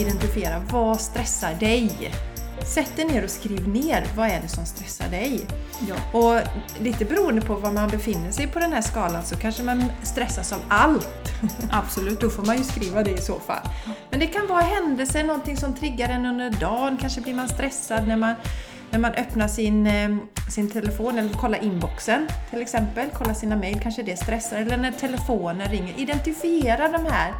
identifiera vad stressar dig. Sätt dig ner och skriv ner vad är det som stressar dig. Ja. Och lite beroende på var man befinner sig på den här skalan så kanske man stressas av allt. Absolut. Då får man ju skriva det i så fall. Men det kan vara händelser, någonting som triggar en under dagen. Kanske blir man stressad när man, när man öppnar sin, eh, sin telefon eller kollar inboxen till exempel. Kollar sina mejl, kanske det stressar. Eller när telefonen ringer. Identifiera de här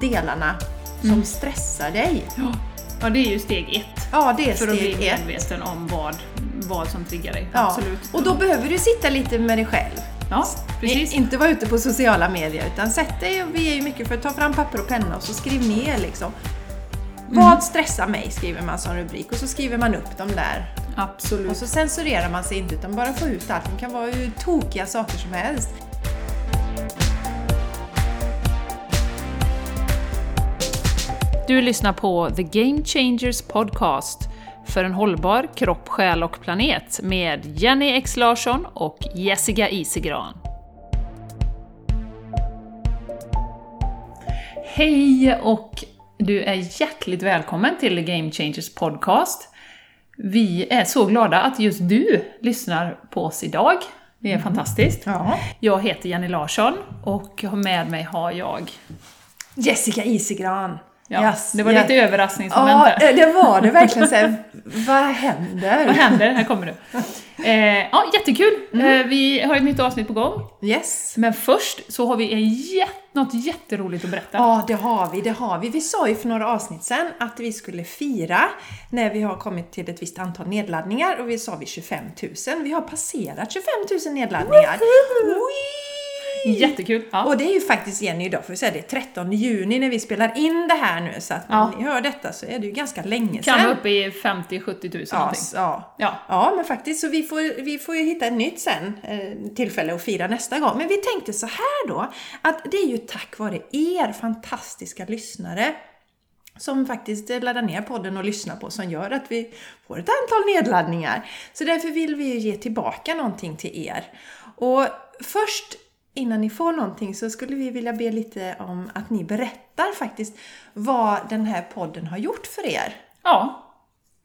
delarna som stressar dig. Ja. ja, det är ju steg ett. Ja, det är För att bli steg ett. medveten om vad, vad som triggar dig. Ja. Absolut. Och då behöver du sitta lite med dig själv. Ja, precis. Inte vara ute på sociala medier utan sätt dig, och vi är ju mycket för att ta fram papper och penna och så skriv ner liksom. Mm. Vad stressar mig? skriver man som rubrik och så skriver man upp dem där. Absolut. Och så censurerar man sig inte utan bara få ut allt. Det kan vara hur tokiga saker som helst. Du lyssnar på The Game Changers Podcast för en hållbar kropp, själ och planet med Jenny X Larsson och Jessica Isigran. Hej och du är hjärtligt välkommen till The Game Changers Podcast. Vi är så glada att just du lyssnar på oss idag. Det är fantastiskt. Ja. Jag heter Jenny Larsson och med mig har jag Jessica Isigran. Ja, Yes, det var ja. lite överraskningsmoment Ja, där. det var det verkligen. Så här, vad händer? Vad händer? Här kommer du. Eh, ja, jättekul! Mm. Eh, vi har ett nytt avsnitt på gång. Yes. Men först så har vi en jät något jätteroligt att berätta. Ja, det har vi, det har vi. Vi sa ju för några avsnitt sedan att vi skulle fira när vi har kommit till ett visst antal nedladdningar och vi sa vi 25 000. Vi har passerat 25 000 nedladdningar. Whee! Jättekul! Ja. Och det är ju faktiskt Jenny idag, får vi säga det, 13 juni när vi spelar in det här nu så att Ja. när ni hör detta så är det ju ganska länge kan vara sedan. uppe i 50-70 000 Ja, någonting. ja. Ja. ja, men faktiskt. Så vi får, vi får ju hitta ett nytt sen, eh, tillfälle att fira nästa gång. Men vi tänkte så här då, att det är ju tack vare er fantastiska lyssnare som faktiskt laddar ner podden och lyssnar på som gör att vi får ett antal nedladdningar. Så därför vill vi ju ge tillbaka någonting till er. Och först innan ni får någonting så skulle vi vilja be lite om att ni berättar faktiskt vad den här podden har gjort för er. ja,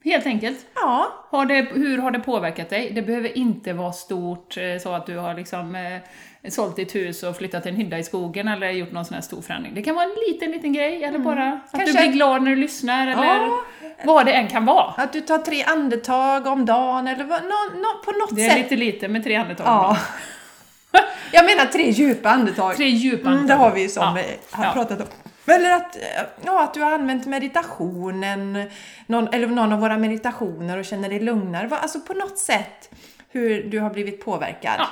helt enkelt. Ja, Har det, hur har det påverkat dig? Det behöver inte vara stort, eh, så att du har liksom eh, sålt ditt hus och flyttat till en hydda i skogen eller gjort någon sån här stor förändring. Det kan vara en liten, liten grej, eller bara att Kanske- du blir glad när du lyssnar, eller Ja. vad det än kan vara. Att du tar tre andetag om dagen eller vad, nå, nå, på något Det är sätt. lite lite med tre andetag. Ja. Jag menar tre djupa andetag. Tre djupa Mm, det andetag. har vi ju som Ja. har pratat om. Eller att, eh, ja, att du har använt meditationen, någon, eller någon av våra meditationer och känner dig lugnare. Alltså på något sätt hur du har blivit påverkad. Ja,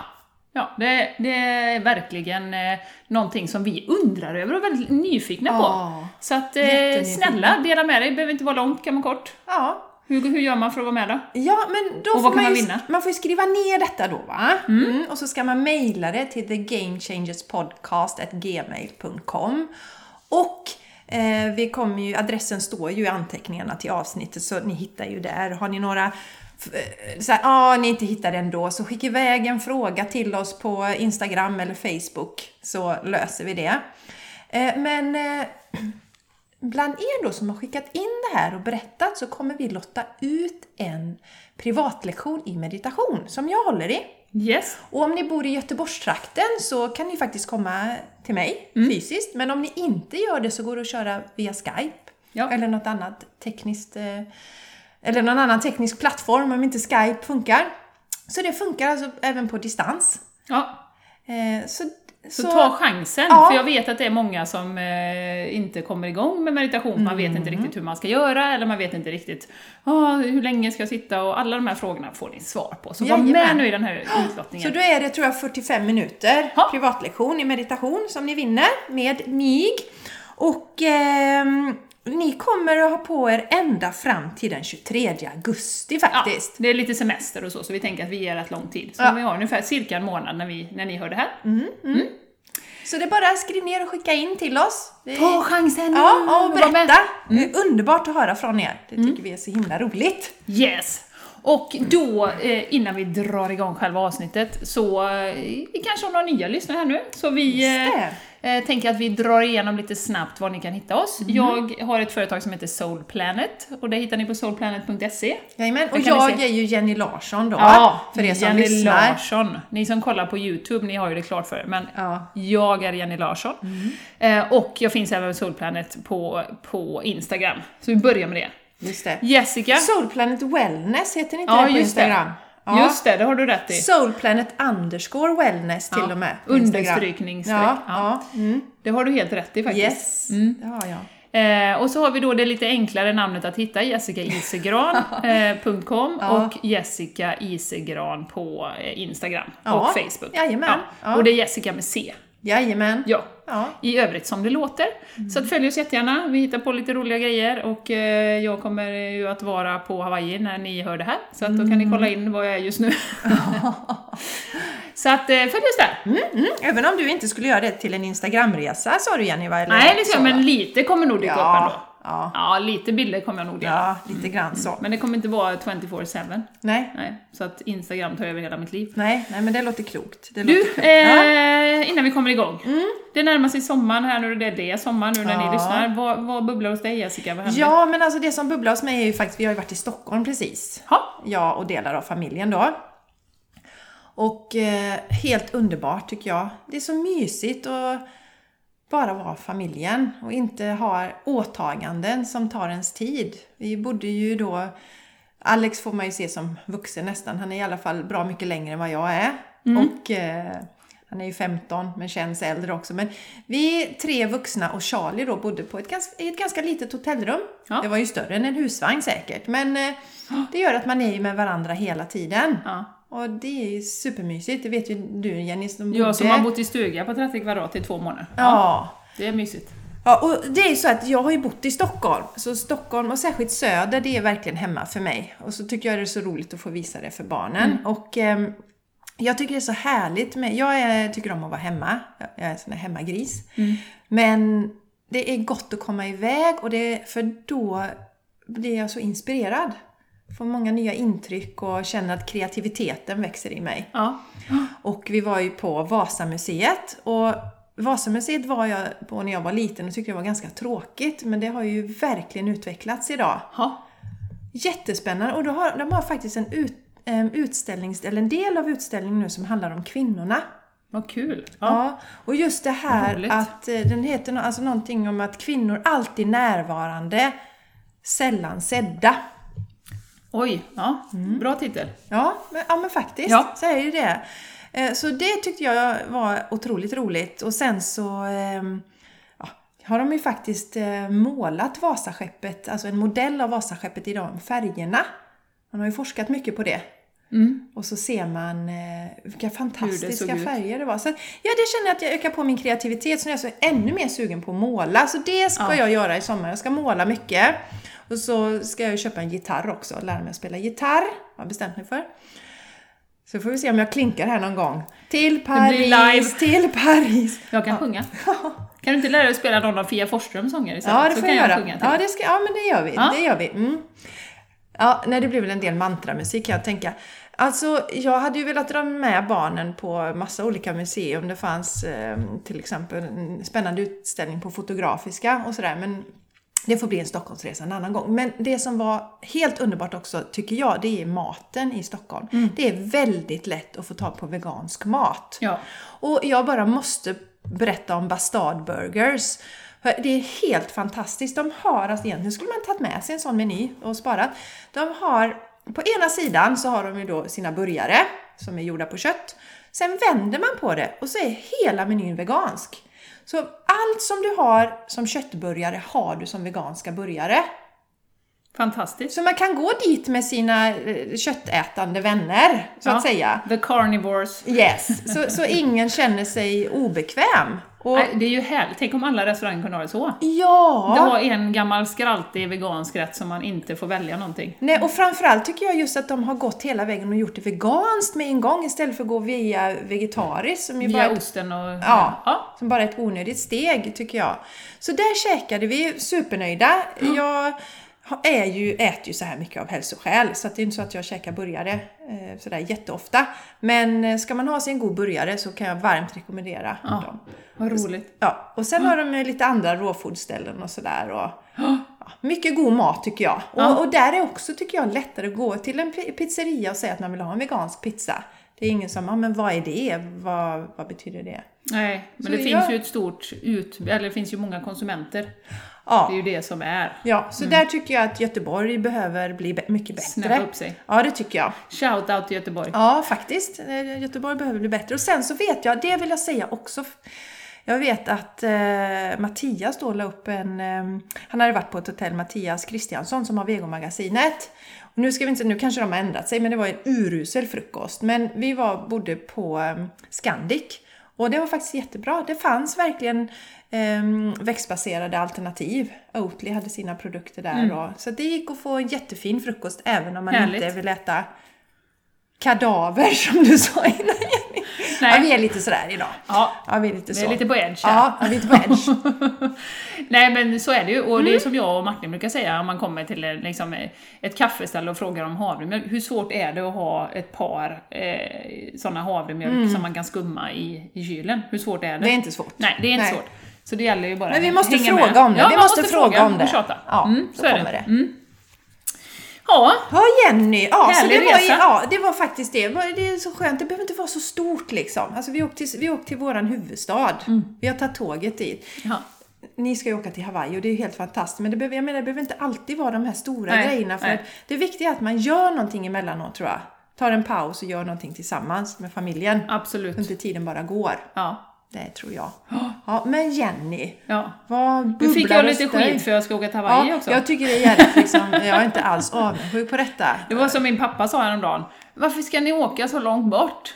ja det, det är verkligen eh, någonting som vi undrar över och är väldigt nyfikna Ja. på. Så att eh, snälla, dela med dig. Det behöver inte vara långt, kan vara kort. Ja. Hur, hur gör man för att vara med då? Ja, men då Och får man, man ju, vinna? man får ju skriva ner detta då va? Mm. Och så ska man mejla det till thegamechangerspodcast.gmail.com Och eh, vi kommer ju, adressen står ju i anteckningarna till avsnittet så ni hittar ju där. Har ni några eh, så här, ah, ni inte hittar det ändå, så skicka iväg en fråga till oss på Instagram eller Facebook så löser vi det. Eh, men eh, Bland er då som har skickat in det här och berättat så kommer vi lotta ut en privatlektion i meditation som jag håller i. Yes. Och om ni bor i Göteborgstrakten så kan ni faktiskt komma till mig Mm. fysiskt. Men om ni inte gör det så går det att köra via Skype. Ja. Eller något annat tekniskt... eh, Eller någon annan teknisk plattform om inte Skype funkar. Så det funkar alltså även på distans. Ja. Eh, Så, Så, ta chansen, Ja. för jag vet att det är många som eh, inte kommer igång med meditation. Man vet inte Mm. riktigt hur man ska göra, eller man vet inte riktigt ah, hur länge ska jag sitta och alla de här frågorna får ni svar på. Så var med Jajamän. nu i den här utlottningen. Så då är det tror jag 45 minuter Ja. privatlektion i meditation som ni vinner med mig. Och ehm, ni kommer att ha på er ända fram till den 23 augusti Ja, faktiskt. det är lite semester och så, så vi tänker att vi ger rätt lång tid. Så Ja. vi har ungefär cirka en månad när, vi, när ni hör det här. Så det är bara att skriva ner och skicka in till oss. Ta chansen! Ja, och berätta. Det är underbart att höra från er. Det tycker vi är så himla roligt. Yes! Och då, eh, innan vi drar igång själva avsnittet, så eh, vi kanske har några nya lyssnare här nu. Så vi eh, tänker att vi drar igenom lite snabbt var ni kan hitta oss. Mhm. Jag har ett företag som heter Soul Planet och det hittar ni på soulplanet.se. Jajamän, och jag är ju Jenny Larsson då, Ja, för er som Jenny lyssnar. Larsson. Ni som kollar på YouTube, ni har ju det klart för er, men Ja. jag är Jenny Larsson. Eh, och jag finns även med Soulplanet på, på Instagram. Så vi börjar med det. Just det. Jessica. Soulplanet Wellness heter inte Ja, det på just det. Instagram? Ja. Just det, det har du rätt i. Soulplanet underscore wellness till Ja, och med. Instagram. understrykningsstreck, Ja, ja. ja. Mm. Det har du helt rätt i faktiskt. Yes, det har jag. Eh, och så har vi då det lite enklare namnet att hitta, jessicaisigran.com Ja. och Jessica Isegran på eh, Instagram och Facebook. jajamän. Ja. Och det är Jessica med C. Jajamän. Ja. Ja. I övrigt som det låter. Mm. Så att följ oss jättegärna, vi hittar på lite roliga grejer och eh, jag kommer ju att vara på Hawaii när ni hör det här. Så att då kan ni kolla Mm. in var jag är just nu. så att eh, följ oss där! Mm, även om du inte skulle göra det till en Instagramresa sa du Jenny, va? Eller Nej, det så, men lite kommer nog dyka upp Ja, ändå. Ja, Ja, lite bilder kommer jag nog dela. ja, lite grann så. Men det kommer inte vara 24-7. Nej, Nej, så att Instagram tar över hela mitt liv. nej, nej, men det låter klokt. Det Du, låter klokt. Mm. eh, innan vi kommer igång. Det närmar sig sommar här nu, det är det sommar nu när Ja. ni lyssnar. Vad, vad bubblar hos dig Jessica? Vad händer? ja, men alltså det som bubblar hos mig är ju faktiskt, vi har ju varit i Stockholm precis. Ha. Jag och delar av familjen då. Och eh, helt underbart tycker jag. Det är så mysigt att bara vara familjen och inte ha åtaganden som tar ens tid. Vi bodde ju då, Alex får man ju se som vuxen nästan, han är i alla fall bra mycket längre än vad jag är. Och eh, han är ju 15 men känns äldre också. Men vi tre vuxna och Charlie då bodde på ett ganska, i ett ganska litet hotellrum. Ja. Det var ju större än en husvagn säkert. Men eh, det gör att man är ju med varandra hela tiden. Ja. Och det är ju supermysigt. Det vet ju du Jenny som bodde. Jag som har bott i stuga på 30 kvadrat i två månader. Ja. Det är mysigt. Ja, och det är ju så att jag har ju bott i Stockholm, så Stockholm och särskilt Söder, det är verkligen hemma för mig. Och så tycker jag det är så roligt att få visa det för barnen. Och ehm, jag tycker det är så härligt med, jag är, tycker om att vara hemma, jag är en sån här hemmagris. Men det är gott att komma iväg och det, för då blir jag så inspirerad. Får många nya intryck och känner att kreativiteten växer i mig. Ja. Och vi var ju på Vasamuseet och Vasamuseet var jag på när jag var liten och tyckte det var ganska tråkigt men det har ju verkligen utvecklats idag. Ha. Jättespännande och då har, de har faktiskt en ut, em, utställnings, eller en del av utställningen nu som handlar om kvinnorna. Vad kul. Ja. Ja. och just det här att eh, den heter alltså någonting om att kvinnor alltid närvarande, sällan sedda. Oj, ja. Mm. Bra titel. Ja, men, ja, men faktiskt Ja. så är det det. Eh, Så det tyckte jag var otroligt roligt. Och sen så ehm, ja, har de ju faktiskt eh, målat Vasaskeppet, alltså en modell av Vasaskeppet i de färgerna. Man har ju forskat mycket på det. Och så ser man eh, vilka fantastiska ut. färger det var. Så, ja, det känner jag att jag ökar på min kreativitet så nu är jag så ännu mer sugen på att måla. Så det ska Ja. jag göra i sommar. Jag ska måla mycket. Och så ska jag ju köpa en gitarr också och lära mig att spela gitarr. Har jag bestämt mig för. Så får vi se om jag klinkar här någon gång. Till Paris, live. till Paris. Jag kan sjunga. Kan du inte lära dig att spela någon av Fia Forsströms sånger istället? Ja, det får kan jag göra. sjunga ja, det ska, ja, men det gör vi. Ja. Det gör vi. Mm. Ja, nej, det blir väl en del mantramusik kan jag tänka. Alltså, jag hade ju velat dra med barnen på massa olika museum. Det fanns eh, till exempel en spännande utställning på Fotografiska och sådär. Men det får bli en Stockholmsresa en annan gång. Men det som var helt underbart också, tycker jag, det är maten i Stockholm. Det är väldigt lätt att få tag på vegansk mat. Ja. Och jag bara måste berätta om Bastard Burgers. Det är helt fantastiskt. De har, alltså egentligen skulle man tagit med sig en sån meny och sparat. De har, på ena sidan så har de ju då sina burgare som är gjorda på kött. Sen vänder man på det och så är hela menyn vegansk. Så allt som du har som köttburgare har du som veganska burgare. Fantastiskt. Så man kan gå dit med sina eh, köttätande vänner, så Ja. att säga. The Carnivores. Yes, så, så ingen känner sig obekväm. Och, Nej, det är ju härligt. Tänk om alla restauranger kunde ha det så. ja! Det var en gammal skraltig vegansk rätt som man inte får välja någonting. Nej, och framförallt tycker jag just att de har gått hela vägen och gjort det veganskt med en gång istället för att gå via vegetariskt som ju Via bara, osten och... Ja. ja. som bara är ett onödigt steg tycker jag. Så där käkade vi, supernöjda. Jag ha- är ju, äter ju så här mycket av hälsoskäl. Så det är inte så att jag käkar burgare eh, sådär jätteofta. Men eh, ska man ha sig en god burgare så kan jag varmt rekommendera Ja. dem. Vad roligt. Ja, och sen har de ju lite andra råfoodställen och sådär. Och, ja, mycket god mat tycker jag. Och, Ja. och där är också, tycker jag, lättare att gå till en pi- pizzeria och säga att man vill ha en vegansk pizza. Det är ingen som, ja men vad är det? Vad, vad betyder det? Nej, men Så det finns jag- ju ett stort ut... Eller det finns ju många konsumenter. Ja, Det är ju det som är. ja så där tycker jag att Göteborg behöver bli mycket bättre. Snäppa upp sig. Ja, det tycker jag. Shout out till Göteborg. Ja, faktiskt. Eh, Göteborg behöver bli bättre. Och sen så vet jag, det vill jag säga också. Jag vet att eh, Mattias då la upp en... Eh, han hade varit på ett hotell, Mattias Kristiansson som har Vegomagasinet. Och nu ska vi inte, nu kanske de har ändrat sig, men det var en urusel frukost. Men vi var, bodde på eh, Scandic. Och det var faktiskt jättebra. Det fanns verkligen eh, växtbaserade alternativ. Oatly hade sina produkter där. Och, så det gick att få en jättefin frukost även om man Härligt. inte vill äta kadaver som du sa innan Jenny. Nej. Ja, vi är lite sådär idag. Ja, Ja, vi är lite vi så. är lite på edge. Ja, ja, vi är lite på edge. Nej men så är det ju, och Mm. det är som jag och Martin brukar säga om man kommer till liksom, ett kaffeställe och frågar om havremjölk. Hur svårt är det att ha ett par eh, sådana havremjölk som man kan skumma i, i kylen? Hur svårt är det? Mm. Det är inte svårt. Nej, det är inte Nej. svårt. Så det gäller ju bara Men vi måste fråga med. om det. Ja, vi man måste fråga om det. och tjata. Ja, mm, så så är kommer det. det. Mm. Ja, Ja, Jenny. Ja, så det Härlig var, resa. ja, det var faktiskt det. Det är så skönt. Det behöver inte vara så stort liksom. Alltså, vi åkte till, vi åkte till våran huvudstad. Vi har tagit tåget dit. ja. Ni ska ju åka till Hawaii och det är helt fantastiskt. Men det behöver, jag menar, det behöver inte alltid vara de här stora Nej, grejerna. För det viktiga är att man gör någonting emellanåt tror jag. Tar en paus och gör någonting tillsammans med familjen. absolut. Så inte tiden bara går. Ja. Det tror jag. Ja, men Jenny, ja. vad Nu fick jag lite skit för jag ska åka till Hawaii Ja, också. jag tycker det är jävligt liksom, jag är inte alls avundsjuk på detta. Det var som min pappa sa häromdagen. Varför ska ni åka så långt bort?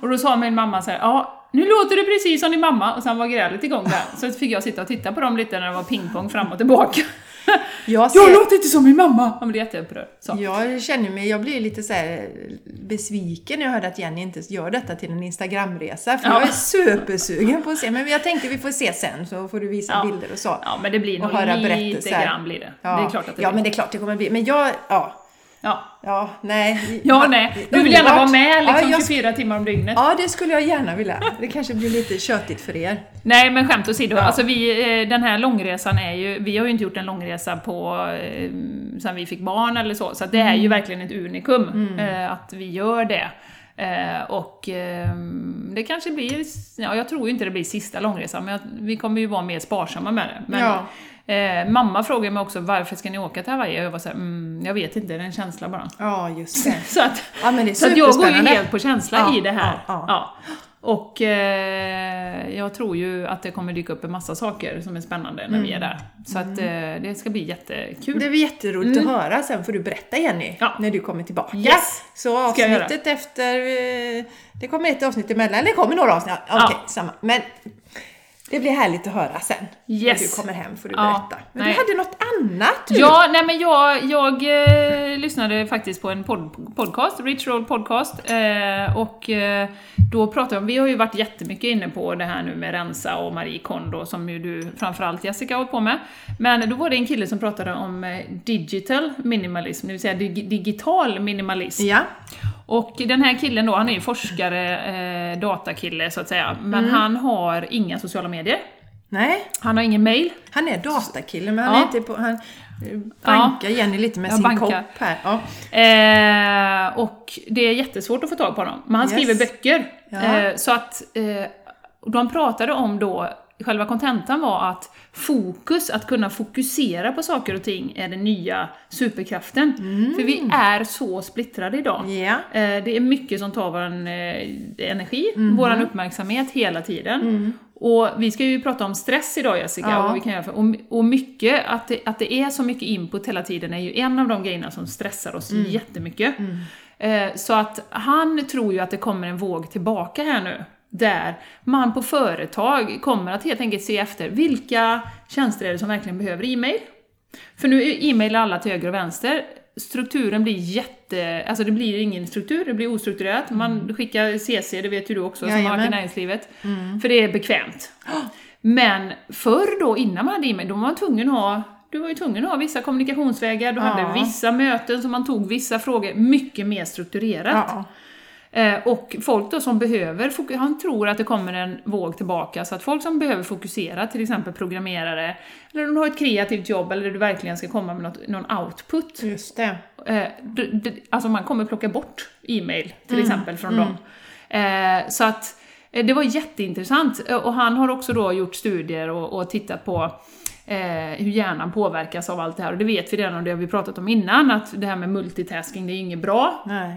Och då sa min mamma så här, ja, nu låter det precis som din mamma. Och sen var grälet igång där. Så fick jag sitta och titta på dem lite när det var pingpong fram och tillbaka. Jag, Jag ser, låter inte som min mamma! Han blev jätteupprörd. Så. jag känner mig, jag blir lite så här besviken när jag hörde att Jenny inte gör detta till en Instagramresa. För Ja. jag är supersugen på att se, men jag tänkte vi får se sen så får du visa Ja. bilder och så. Ja, men det blir Och nog höra lite berättelser. grann blir det. Ja. Det är klart att det Ja, blir. men det är klart det kommer bli. Men jag, ja, Ja. ja, nej. ja, nej. Du vill gärna vara med liksom ja, jag, 24 timmar om dygnet. ja, det skulle jag gärna vilja. Det kanske blir lite tjötigt för er. Nej, men skämt åsido. Ja. Alltså vi, eh, den här långresan är ju, vi har ju inte gjort en långresa på, eh, sen vi fick barn eller så, så det är Mm. ju verkligen ett unikum eh, att vi gör det. Eh, och eh, det kanske blir, ja jag tror ju inte det blir sista långresan, men jag, vi kommer ju vara mer sparsamma med det. Men, Ja. Eh, mamma frågade mig också varför ska ni åka till Hawaii? Och jag var såhär, mm, jag vet inte, det är en känsla bara. Ja, just det. Så att, Ja, men det är så att jag går ju helt på känsla Ja, i det här. ja, ja. Och eh, jag tror ju att det kommer dyka upp en massa saker som är spännande när vi är där. Så att eh, det ska bli jättekul. Det blir jätteroligt att höra, sen får du berätta Jenny, Mm. Ja. när du kommer tillbaka. Yes, Så avsnittet efter, eh, det kommer ett avsnitt emellan, eller det kommer några avsnitt, okej, Ja. samma. Men det blir härligt att höra sen. Yes. När du kommer hem får du Ja, berätta. Men nej. du hade något annat du? Ja, nej men jag, jag eh, lyssnade faktiskt på en pod, podcast, Rich Roll Podcast, eh, och eh, då pratade vi om, vi har ju varit jättemycket inne på det här nu med rensa och Marie Kondo, som ju du framförallt Jessica har på med. Men då var det en kille som pratade om eh, digital minimalism, det vill säga dig, digital minimalism. Ja. Och den här killen då, han är ju forskare, eh, datakille så att säga, men Mm. han har inga sociala medier. Nej, Han har ingen mail. han är datakille men han Ja. är inte på, han eh, bankar Jenny lite med Jag sin bankar. kopp här. Ja. Eh, och det är jättesvårt att få tag på honom. Men han Yes. skriver böcker. Ja. Eh, så att eh, de pratade om då, själva kontentan var att fokus, att kunna fokusera på saker och ting är den nya superkraften. För vi är så splittrade idag. Mm. Eh, det är mycket som tar vår eh, energi, Mhm. vår uppmärksamhet hela tiden. Och vi ska ju prata om stress idag Jessica, Mm. Ja. och vi kan göra och, och mycket, att det, att det är så mycket input hela tiden är ju en av de grejerna som stressar oss Mm. jättemycket. Eh, så att han tror ju att det kommer en våg tillbaka här nu, där man på företag kommer att helt enkelt se efter vilka tjänster är det som verkligen behöver e-mail. För nu är e-mail alla till höger och vänster. Strukturen blir jätte... Alltså det blir ingen struktur, det blir ostrukturerat. Man skickar CC, det vet ju du också som har varit i Jajamän. näringslivet. För det är bekvämt. Men förr då, innan man hade e-mail, då var man tvungen att ha du var ju tvungen att ha vissa kommunikationsvägar, du Ja. hade vissa möten som man tog vissa frågor mycket mer strukturerat. Ja. Eh, och folk då som behöver, han tror att det kommer en våg tillbaka, så att folk som behöver fokusera, till exempel programmerare, eller om du har ett kreativt jobb, eller du verkligen ska komma med något, någon output, Just det. eh, alltså man kommer plocka bort e-mail till Mm, exempel från dem. Eh, så att det var jätteintressant. Och han har också då gjort studier och, och tittat på eh, hur hjärnan påverkas av allt det här. Och det vet vi redan, och det har vi pratat om innan, att det här med multitasking, det är inget bra. Nej.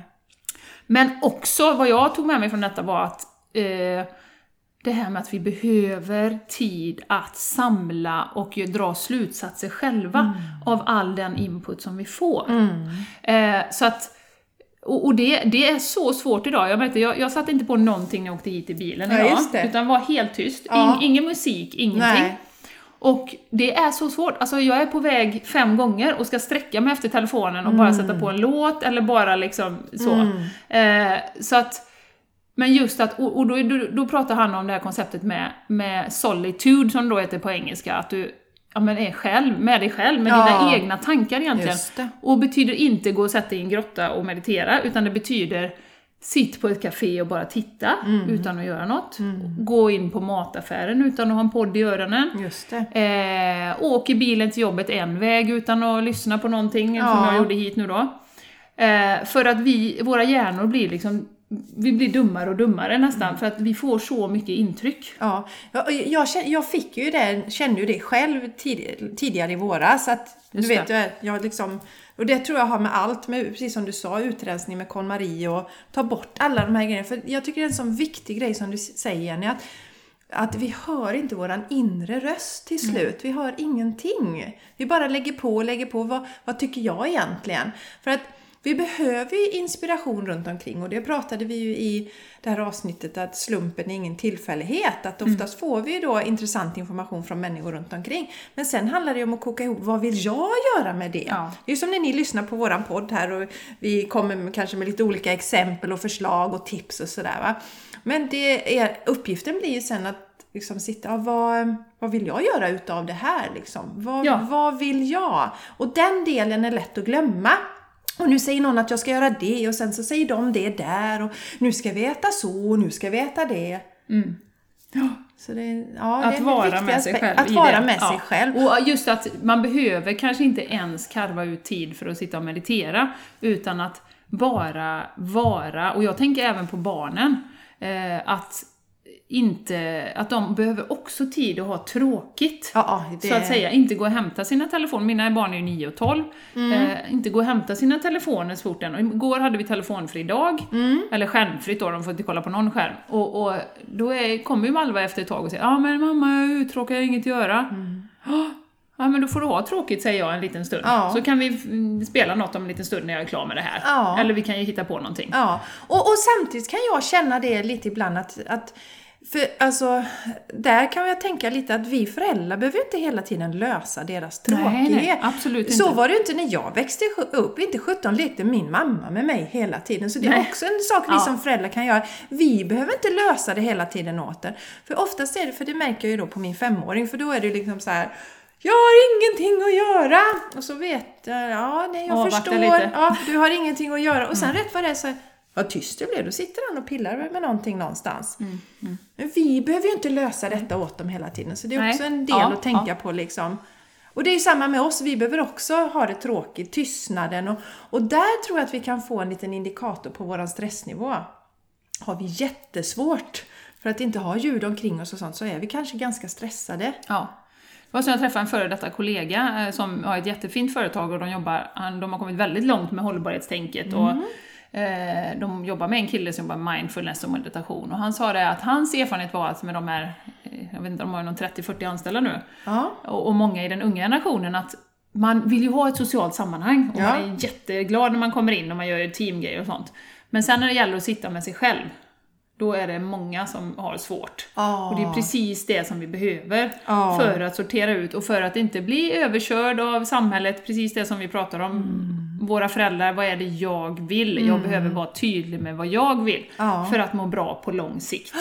Men också, vad jag tog med mig från detta var att eh, det här med att vi behöver tid att samla och dra slutsatser själva av all den input som vi får. Eh, så att, och, och det, det är så svårt idag. Jag, märkte, jag, jag satte inte på någonting när jag åkte hit i bilen Ja, idag, det. utan var helt tyst. Ja. In, ingen musik, ingenting. Nej. Och det är så svårt. Alltså jag är på väg fem gånger och ska sträcka mig efter telefonen och bara sätta på en låt eller bara liksom så. Eh, så att, men just att, och, då, då, då pratar han om det här konceptet med, med solitude som då heter på engelska, att du ja, men är själv, med dig själv, med Ja. dina egna tankar egentligen. Och betyder inte gå och sätta dig i en grotta och meditera, utan det betyder sitt på ett café och bara titta utan att göra något. Gå in på mataffären utan att ha en podd i öronen. Just det. Eh, åk i bilen till jobbet en väg utan att lyssna på någonting, som Ja. jag gjorde hit nu då. Eh, för att vi, våra hjärnor blir liksom, vi blir dummare och dummare nästan, Mm. för att vi får så mycket intryck. Ja, jag, jag, jag fick ju det, kände ju det själv tid, tidigare i våras. Att, du vet, det. jag, jag liksom, och det tror jag har med allt, med, precis som du sa, utrensning med KonMari och ta bort alla de här grejerna. För jag tycker det är en sån viktig grej som du säger Jenny, att, att vi hör inte våran inre röst till slut. Vi hör ingenting. Vi bara lägger på och lägger på. Vad, vad tycker jag egentligen? För att vi behöver ju inspiration runt omkring och det pratade vi ju i det här avsnittet att slumpen är ingen tillfällighet. Att oftast får vi ju då intressant information från människor runt omkring. Men sen handlar det ju om att koka ihop, vad vill jag göra med det? Ja. Det är ju som när ni lyssnar på våran podd här och vi kommer med, kanske med lite olika exempel och förslag och tips och sådär va. Men det är, uppgiften blir ju sen att liksom sitta, ja, vad, vad vill jag göra utav det här liksom? Vad, Ja. vad vill jag? Och den delen är lätt att glömma. Och nu säger någon att jag ska göra det och sen så säger de det där och nu ska vi äta så och nu ska vi äta det. Så det, ja, det Att en vara med sig själv Att vara det. med Ja. sig själv. Och just att man behöver kanske inte ens karva ut tid för att sitta och meditera, utan att bara vara, och jag tänker även på barnen, eh, att inte, att de behöver också tid att ha tråkigt. Ja, det- Så att säga, inte gå och hämta sina telefoner, mina barn är ju 9 och 12, Mm. eh, inte gå och hämta sina telefoner så fort än. Igår hade vi telefonfri dag, Mm. eller skärmfritt då, de får inte kolla på någon skärm. Och, och då är, kommer ju Malva efter ett tag och säger ja men mamma jag är uttråkad, jag har inget att göra. "Ja, Ja men då får du ha tråkigt säger jag en liten stund. Mm. Ja. Så kan vi mm, spela något om en liten stund när jag är klar med det här. Ja. Eller vi kan ju hitta på någonting. Ja, och, och samtidigt kan jag känna det lite ibland att, att för alltså, där kan jag tänka lite att vi föräldrar behöver inte hela tiden lösa deras Nej, tråkighet. nej, absolut Så inte. var det ju inte när jag växte upp. Inte 17 lekte min mamma med mig hela tiden. Så det är Nej. också en sak vi Ja. som föräldrar kan göra. Vi behöver inte lösa det hela tiden åt er. För oftast är det, för det märker jag ju då på min femåring, för då är det liksom så här jag har ingenting att göra! Och så vet jag, ja nej jag Avvakta förstår. lite. Mm. Ja, du har ingenting att göra. Och sen rätt vad det är så vad tyst det blev. Då sitter han och pillar med någonting någonstans. Mm, Men vi behöver ju inte lösa detta åt dem hela tiden. Så det är Nej. också en del Ja, att tänka på liksom. Och det är ju samma med oss, vi behöver också ha det tråkigt, tystnaden. Och, och där tror jag att vi kan få en liten indikator på vår stressnivå. Har vi jättesvårt för att inte ha ljud omkring oss och sånt så är vi kanske ganska stressade. Ja. Det var så jag träffade en före detta kollega eh, som har ett jättefint företag och de jobbar, de har kommit väldigt långt med hållbarhetstänket och eh, de jobbar med en kille som jobbar med mindfulness och meditation och han sa det att hans erfarenhet var att med de här, eh, jag vet inte, de har ju någon 30-40 anställda nu, Ja. och, och många i den unga generationen att man vill ju ha ett socialt sammanhang och Ja. man är jätteglad när man kommer in och man gör teamgrejer och sånt. Men sen när det gäller att sitta med sig själv, då är det många som har svårt. Ja. Och det är precis det som vi behöver Ja. för att sortera ut och för att inte bli överkörd av samhället, precis det som vi pratar om. Mm. Våra föräldrar, vad är det jag vill? Jag behöver vara tydlig med vad jag vill Ja. för att må bra på lång sikt.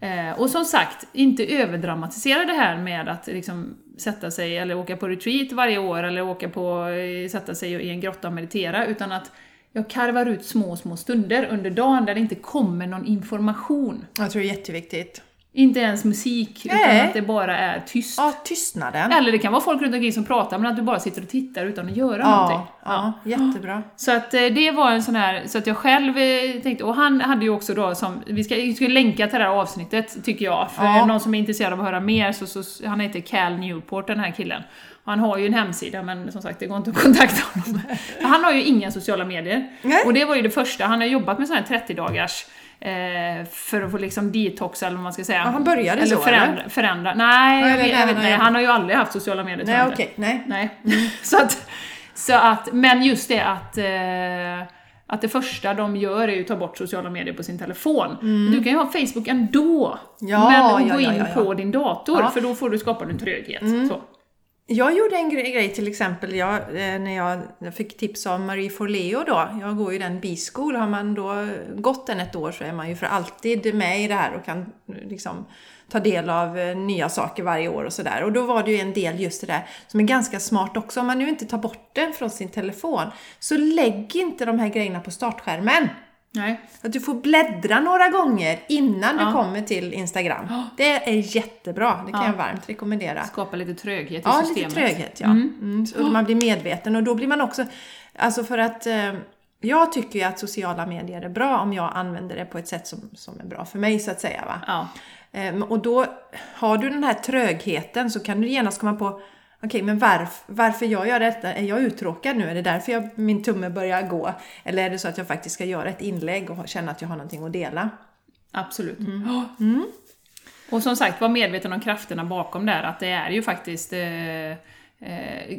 Eh, och som sagt, inte överdramatisera det här med att liksom sätta sig eller åka på retreat varje år eller åka på, eh, sätta sig i en grotta och meditera, utan att jag karvar ut små, små stunder under dagen där det inte kommer någon information. Jag tror det är jätteviktigt. Inte ens musik, utan Nej. att det bara är tyst. Ja, tystnaden. Eller det kan vara folk runt omkring som pratar, men att du bara sitter och tittar utan att göra Ja, någonting. ja, jättebra. Så att eh, det var en sån här, så att jag själv eh, tänkte, och han hade ju också då som, vi ska, vi ska länka till det här avsnittet tycker jag, för Ja. någon som är intresserad av att höra mer så, så han heter Cal Newport den här killen. Han har ju en hemsida men som sagt det går inte att kontakta honom. han har ju inga sociala medier. Nej. Och det var ju det första, han har jobbat med sån här 30 dagars eh, för att få liksom detoxa eller vad man ska säga. Ja, han började eller så, förändra, förändra. Nej, eller vet, nej, han har nej, ju- han har ju aldrig haft sociala medier Nej, okej. inte. Nej. Nej. så, att, så att, men just det att, eh, att det första de gör är ju att ta bort sociala medier på sin telefon. Du kan ju ha Facebook ändå, Mm. Ja, men gå in ja, ja, ja. på din dator. Mm. för då får du skapa en tröghet. Så. Jag gjorde en grej, grej till exempel jag, eh, när jag, fick tips av Marie Forleo då. Jag går ju den B-school. Har man då gått den ett år så är man ju för alltid med i det här och kan liksom ta del av eh, nya saker varje år och sådär. Och då var det ju en del just det där som är ganska smart också. Om man nu inte tar bort den från sin telefon så lägg inte de här grejerna på startskärmen. Nej. Att du får bläddra några gånger innan du Ja. kommer till Instagram. Det är jättebra. Det kan Ja. jag varmt rekommendera. Skapa lite tröghet i Ja, systemet. lite tröghet ja. Mm. så man blir medveten och då blir man också, alltså för att eh, jag tycker ju att sociala medier är bra om jag använder det på ett sätt som, som är bra för mig så att säga. Va? Ja. Eh, och då har du den här trögheten så kan du genast komma på Okej, men varf, varför jag gör detta? Är jag uttråkad nu? Är det därför jag, min tumme börjar gå? Eller är det så att jag faktiskt ska göra ett inlägg och känna att jag har någonting att dela? Absolut. Mm. Ja. Och som sagt, var medveten om krafterna bakom där, att det är ju faktiskt eh, eh,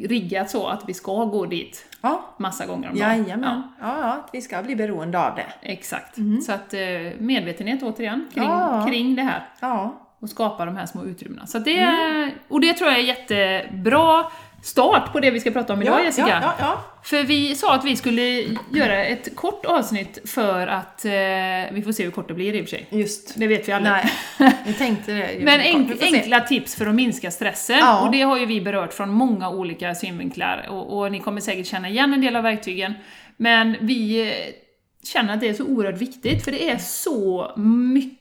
riggat så att vi ska gå dit Ja, massa gånger om dagen. jajamän. Ja, ja, att vi ska bli beroende av det. Exakt. Så att eh, medvetenhet återigen kring, Ja. kring det här. Ja, Och skapa de här små utrymmena. Så det, Och det tror jag är jättebra start på det vi ska prata om idag ja, Jessica. ja, ja. För vi sa att vi skulle göra ett kort avsnitt för att, eh, vi får se hur kort det blir i och för sig. Just. Det vet vi aldrig. Nej, jag tänkte det. Men Vi enk, enkla tips för att minska stressen. Och det har ju vi berört från många olika synvinklar. Och, och ni kommer säkert känna igen en del av verktygen. Men vi eh, känner att det är så oerhört viktigt, för det är så mycket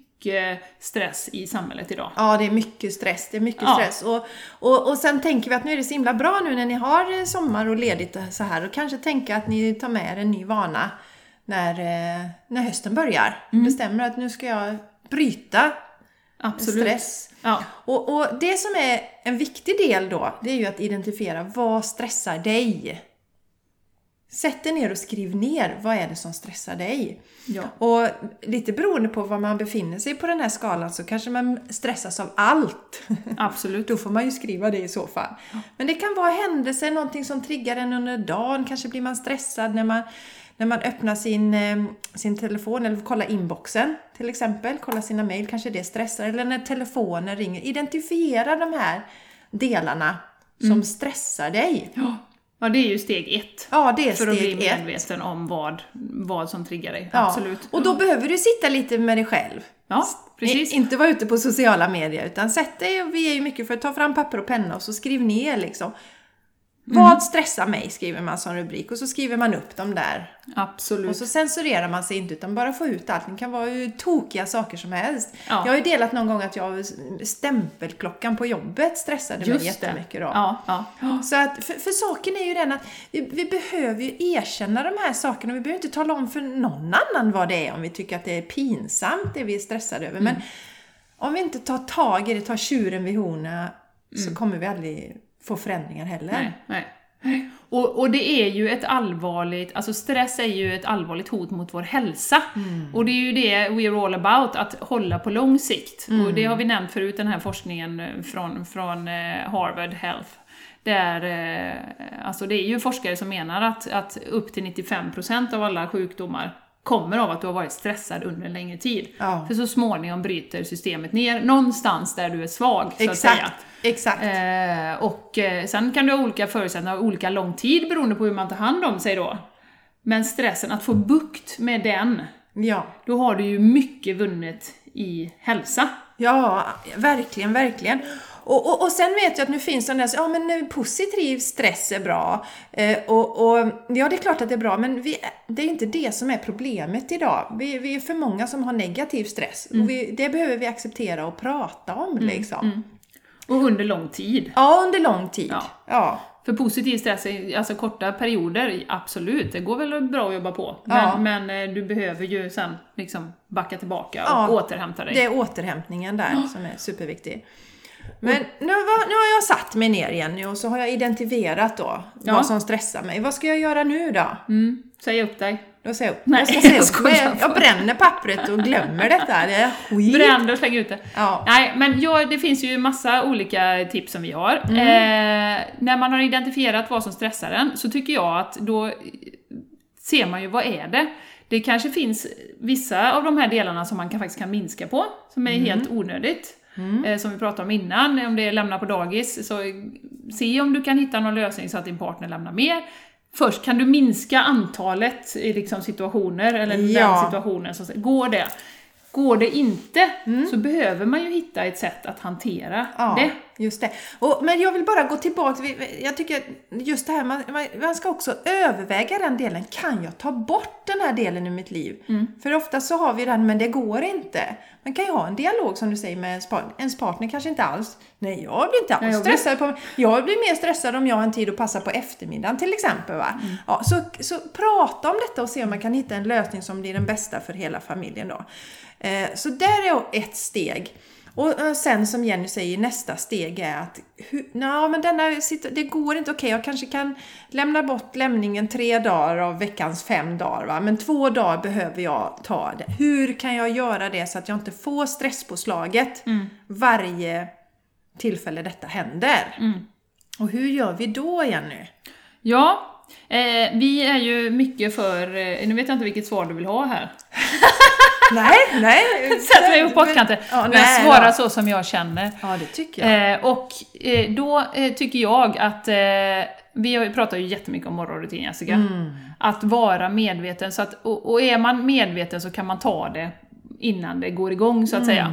stress i samhället idag. Ja, det är mycket stress. Det är mycket Ja. stress. Och, och, och sen tänker vi att nu är det så himla bra nu när ni har sommar och ledigt och så här och kanske tänka att ni tar med er en ny vana när, eh, när hösten börjar. Mm. Bestämmer att nu ska jag bryta Absolut. stress. Ja. Och, och det som är en viktig del då, det är ju att identifiera vad stressar dig? Sätt dig ner och skriv ner, vad är det som stressar dig? Ja. Och lite beroende på var man befinner sig på den här skalan så kanske man stressas av allt. Absolut. Då får man ju skriva det i så fall. Men det kan vara händelser, någonting som triggar en under dagen. Kanske blir man stressad när man, när man öppnar sin, eh, sin telefon eller kollar inboxen till exempel. Kolla sina mejl, kanske det stressar. Eller när telefonen ringer. Identifiera de här delarna som stressar dig. Ja, det är ju steg ett. Ja, det är För att bli ett. medveten om vad, vad som triggar dig. Ja. Absolut. Och då behöver du sitta lite med dig själv. Ja, precis. Inte vara ute på sociala medier utan sätt dig, och vi är ju mycket för att ta fram papper och penna och så skriv ner liksom. Mm. Vad stressar mig? skriver man som rubrik och så skriver man upp dem där. Absolut. Och så censurerar man sig inte utan bara få ut allt. Det kan vara hur tokiga saker som helst. Ja. Jag har ju delat någon gång att jag stämpelklockan på jobbet stressade mig Just det. jättemycket då. Ja, ja. Så att, för, för saken är ju den att vi, vi behöver ju erkänna de här sakerna. Vi behöver inte tala om för någon annan vad det är om vi tycker att det är pinsamt, det vi är stressade över. Men om vi inte tar tag i det, tar tjuren vid hornen, så kommer vi aldrig få förändringar heller. Nej, nej. Och, och det är ju ett allvarligt, alltså stress är ju ett allvarligt hot mot vår hälsa. Och det är ju det we're all about, att hålla på lång sikt. Och det har vi nämnt förut, den här forskningen eh, från, från eh, Harvard Health. Där, eh, alltså det är ju forskare som menar att, att upp till 95% av alla sjukdomar kommer av att du har varit stressad under en längre tid. Ja. För så småningom bryter systemet ner någonstans där du är svag, så att säga. Exakt, exakt. Eh, och eh, sen kan du ha olika förutsättningar och olika lång tid beroende på hur man tar hand om sig då. Men stressen, att få bukt med den, Ja. Då har du ju mycket vunnet i hälsa. Ja, verkligen, verkligen. Och, och, och sen vet jag att nu finns det där, ja men positiv stress är bra. Eh, och, och ja, det är klart att det är bra, men vi, det är inte det som är problemet idag. Vi, vi är för många som har negativ stress. Och vi, det behöver vi acceptera och prata om liksom. Och under lång tid. Ja, under lång tid. Ja. Ja. För positiv stress, alltså korta perioder, absolut, det går väl bra att jobba på. Ja. Men, men eh, du behöver ju sen liksom backa tillbaka och Ja, återhämta dig. Det är återhämtningen där som är superviktig. Men nu, var, nu har jag satt mig ner igen nu och så har jag identifierat då Ja. vad som stressar mig. Vad ska jag göra nu då? Mm, säg upp dig. Då säger jag upp. Nej, jag ska säga jag upp. Jag, jag bränner pappret och glömmer detta. Det är skit. Bränn och släng ut det. Ja. Nej, men ja, det finns ju massa olika tips som vi har. Mm. Eh, när man har identifierat vad som stressar en, så tycker jag att då ser man ju vad är det? Det kanske finns vissa av de här delarna som man kan, faktiskt kan minska på, som Mm. är helt onödigt. Eh, som vi pratade om innan, om det är lämna på dagis, så se om du kan hitta någon lösning så att din partner lämnar mer. Först, kan du minska antalet i liksom situationer, eller Ja. den situationen, så går det? Går det inte, Mm. så behöver man ju hitta ett sätt att hantera Ja, det. just det. Och, men jag vill bara gå tillbaka, jag tycker just det här, man, man, ska också överväga den delen. Kan jag ta bort den här delen ur mitt liv? Mm. För ofta så har vi den, men det går inte. Man kan ju ha en dialog som du säger med ens partner. Ens partner kanske inte alls, nej jag blir inte alls Nej, jag blir- stressad. På, jag blir mer stressad om jag har en tid att passa på eftermiddagen till exempel. Va? Mm. Ja, så, så prata om detta och se om man kan hitta en lösning som blir den bästa för hela familjen. Då. Eh, så där är ett steg. Och sen som Jenny säger, nästa steg är att na, men denna, det går inte, okej jag kanske kan lämna bort lämningen tre dagar av veckans fem dagar, va? men två dagar behöver jag ta det. Hur kan jag göra det så att jag inte får stresspåslaget varje tillfälle detta händer? Och hur gör vi då Jenny? Ja, eh, vi är ju mycket för, eh, nu vet jag inte vilket svar du vill ha här. Nej, nej. Sätt mig på pottkanten. Ja, men nej svara så som jag känner. Ja, det tycker jag. Eh, och eh, då eh, tycker jag att, eh, vi har ju jättemycket om morgonrutin Jessica. Mm. Att vara medveten, så att, och, och är man medveten så kan man ta det innan det går igång så att säga.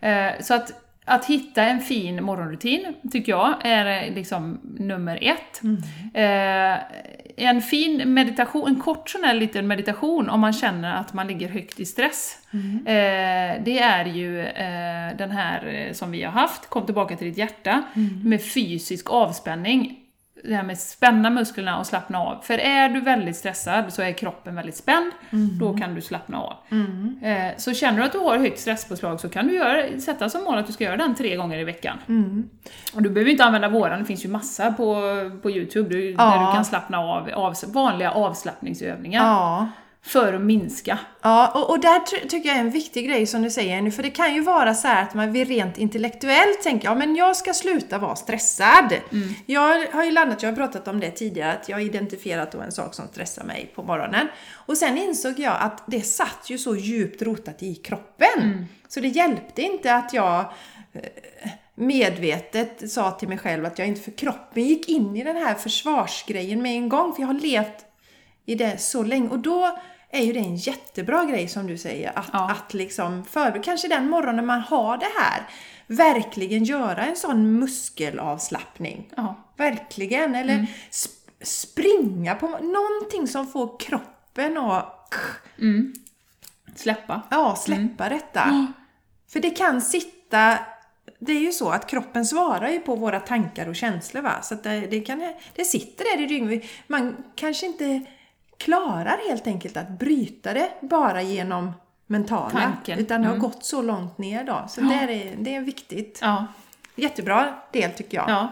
Mm. Eh, så att, att hitta en fin morgonrutin, tycker jag, är eh, liksom nummer ett. Mm. Eh, en fin meditation, en kort sån här liten meditation om man känner att man ligger högt i stress. Mm. Eh, det är ju eh, den här eh, som vi har haft, Kom tillbaka till ditt hjärta, Mm. med fysisk avspänning. Det här med spänna musklerna och slappna av. För är du väldigt stressad så är kroppen väldigt spänd, Mm. då kan du slappna av. Eh, så känner du att du har högt stresspåslag så kan du göra, sätta som mål att du ska göra den tre gånger i veckan. Mm. Och du behöver inte använda våran, det finns ju massa på, på Youtube du, Ja. där du kan slappna av, av vanliga avslappningsövningar. Ja. För att minska. Ja, och, och där ty- tycker jag är en viktig grej som du säger nu, för det kan ju vara så här att man vill rent intellektuellt tänker ja men jag ska sluta vara stressad. Jag har ju landat, jag har pratat om det tidigare, att jag har identifierat då en sak som stressar mig på morgonen. Och sen insåg jag att det satt ju så djupt rotat i kroppen. Så det hjälpte inte att jag eh, medvetet sa till mig själv att jag inte, för kroppen gick in i den här försvarsgrejen med en gång, för jag har levt i det så länge. Och då är ju det en jättebra grej som du säger, att, Ja. att liksom förbereda, kanske den morgonen man har det här, verkligen göra en sån muskelavslappning. Ja. Verkligen, eller sp- springa på någonting som får kroppen att Släppa. ja, släppa detta. För det kan sitta det är ju så att kroppen svarar ju på våra tankar och känslor va. Så att det, det, kan, det sitter där i ryggen. Man kanske inte klarar helt enkelt att bryta det bara genom mentala. Tanken. Utan det har Mm. gått så långt ner då. Så det, är, det är viktigt. Ja. Jättebra del tycker jag. ja.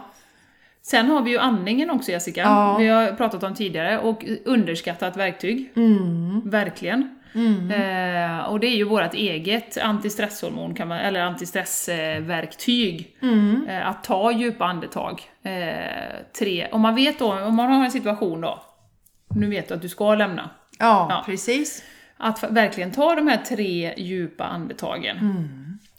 Sen har vi ju andningen också Jessica. Ja. Vi har pratat om tidigare och underskattat verktyg. Verkligen. Eh, och det är ju vårt eget antistresshormon, kan man, eller antistressverktyg. Eh, att ta djupa andetag. Eh, tre. Om man vet då, om man har en situation då, nu vet du att du ska lämna. Ja, Ja. precis. Att verkligen ta de här tre djupa andetagen.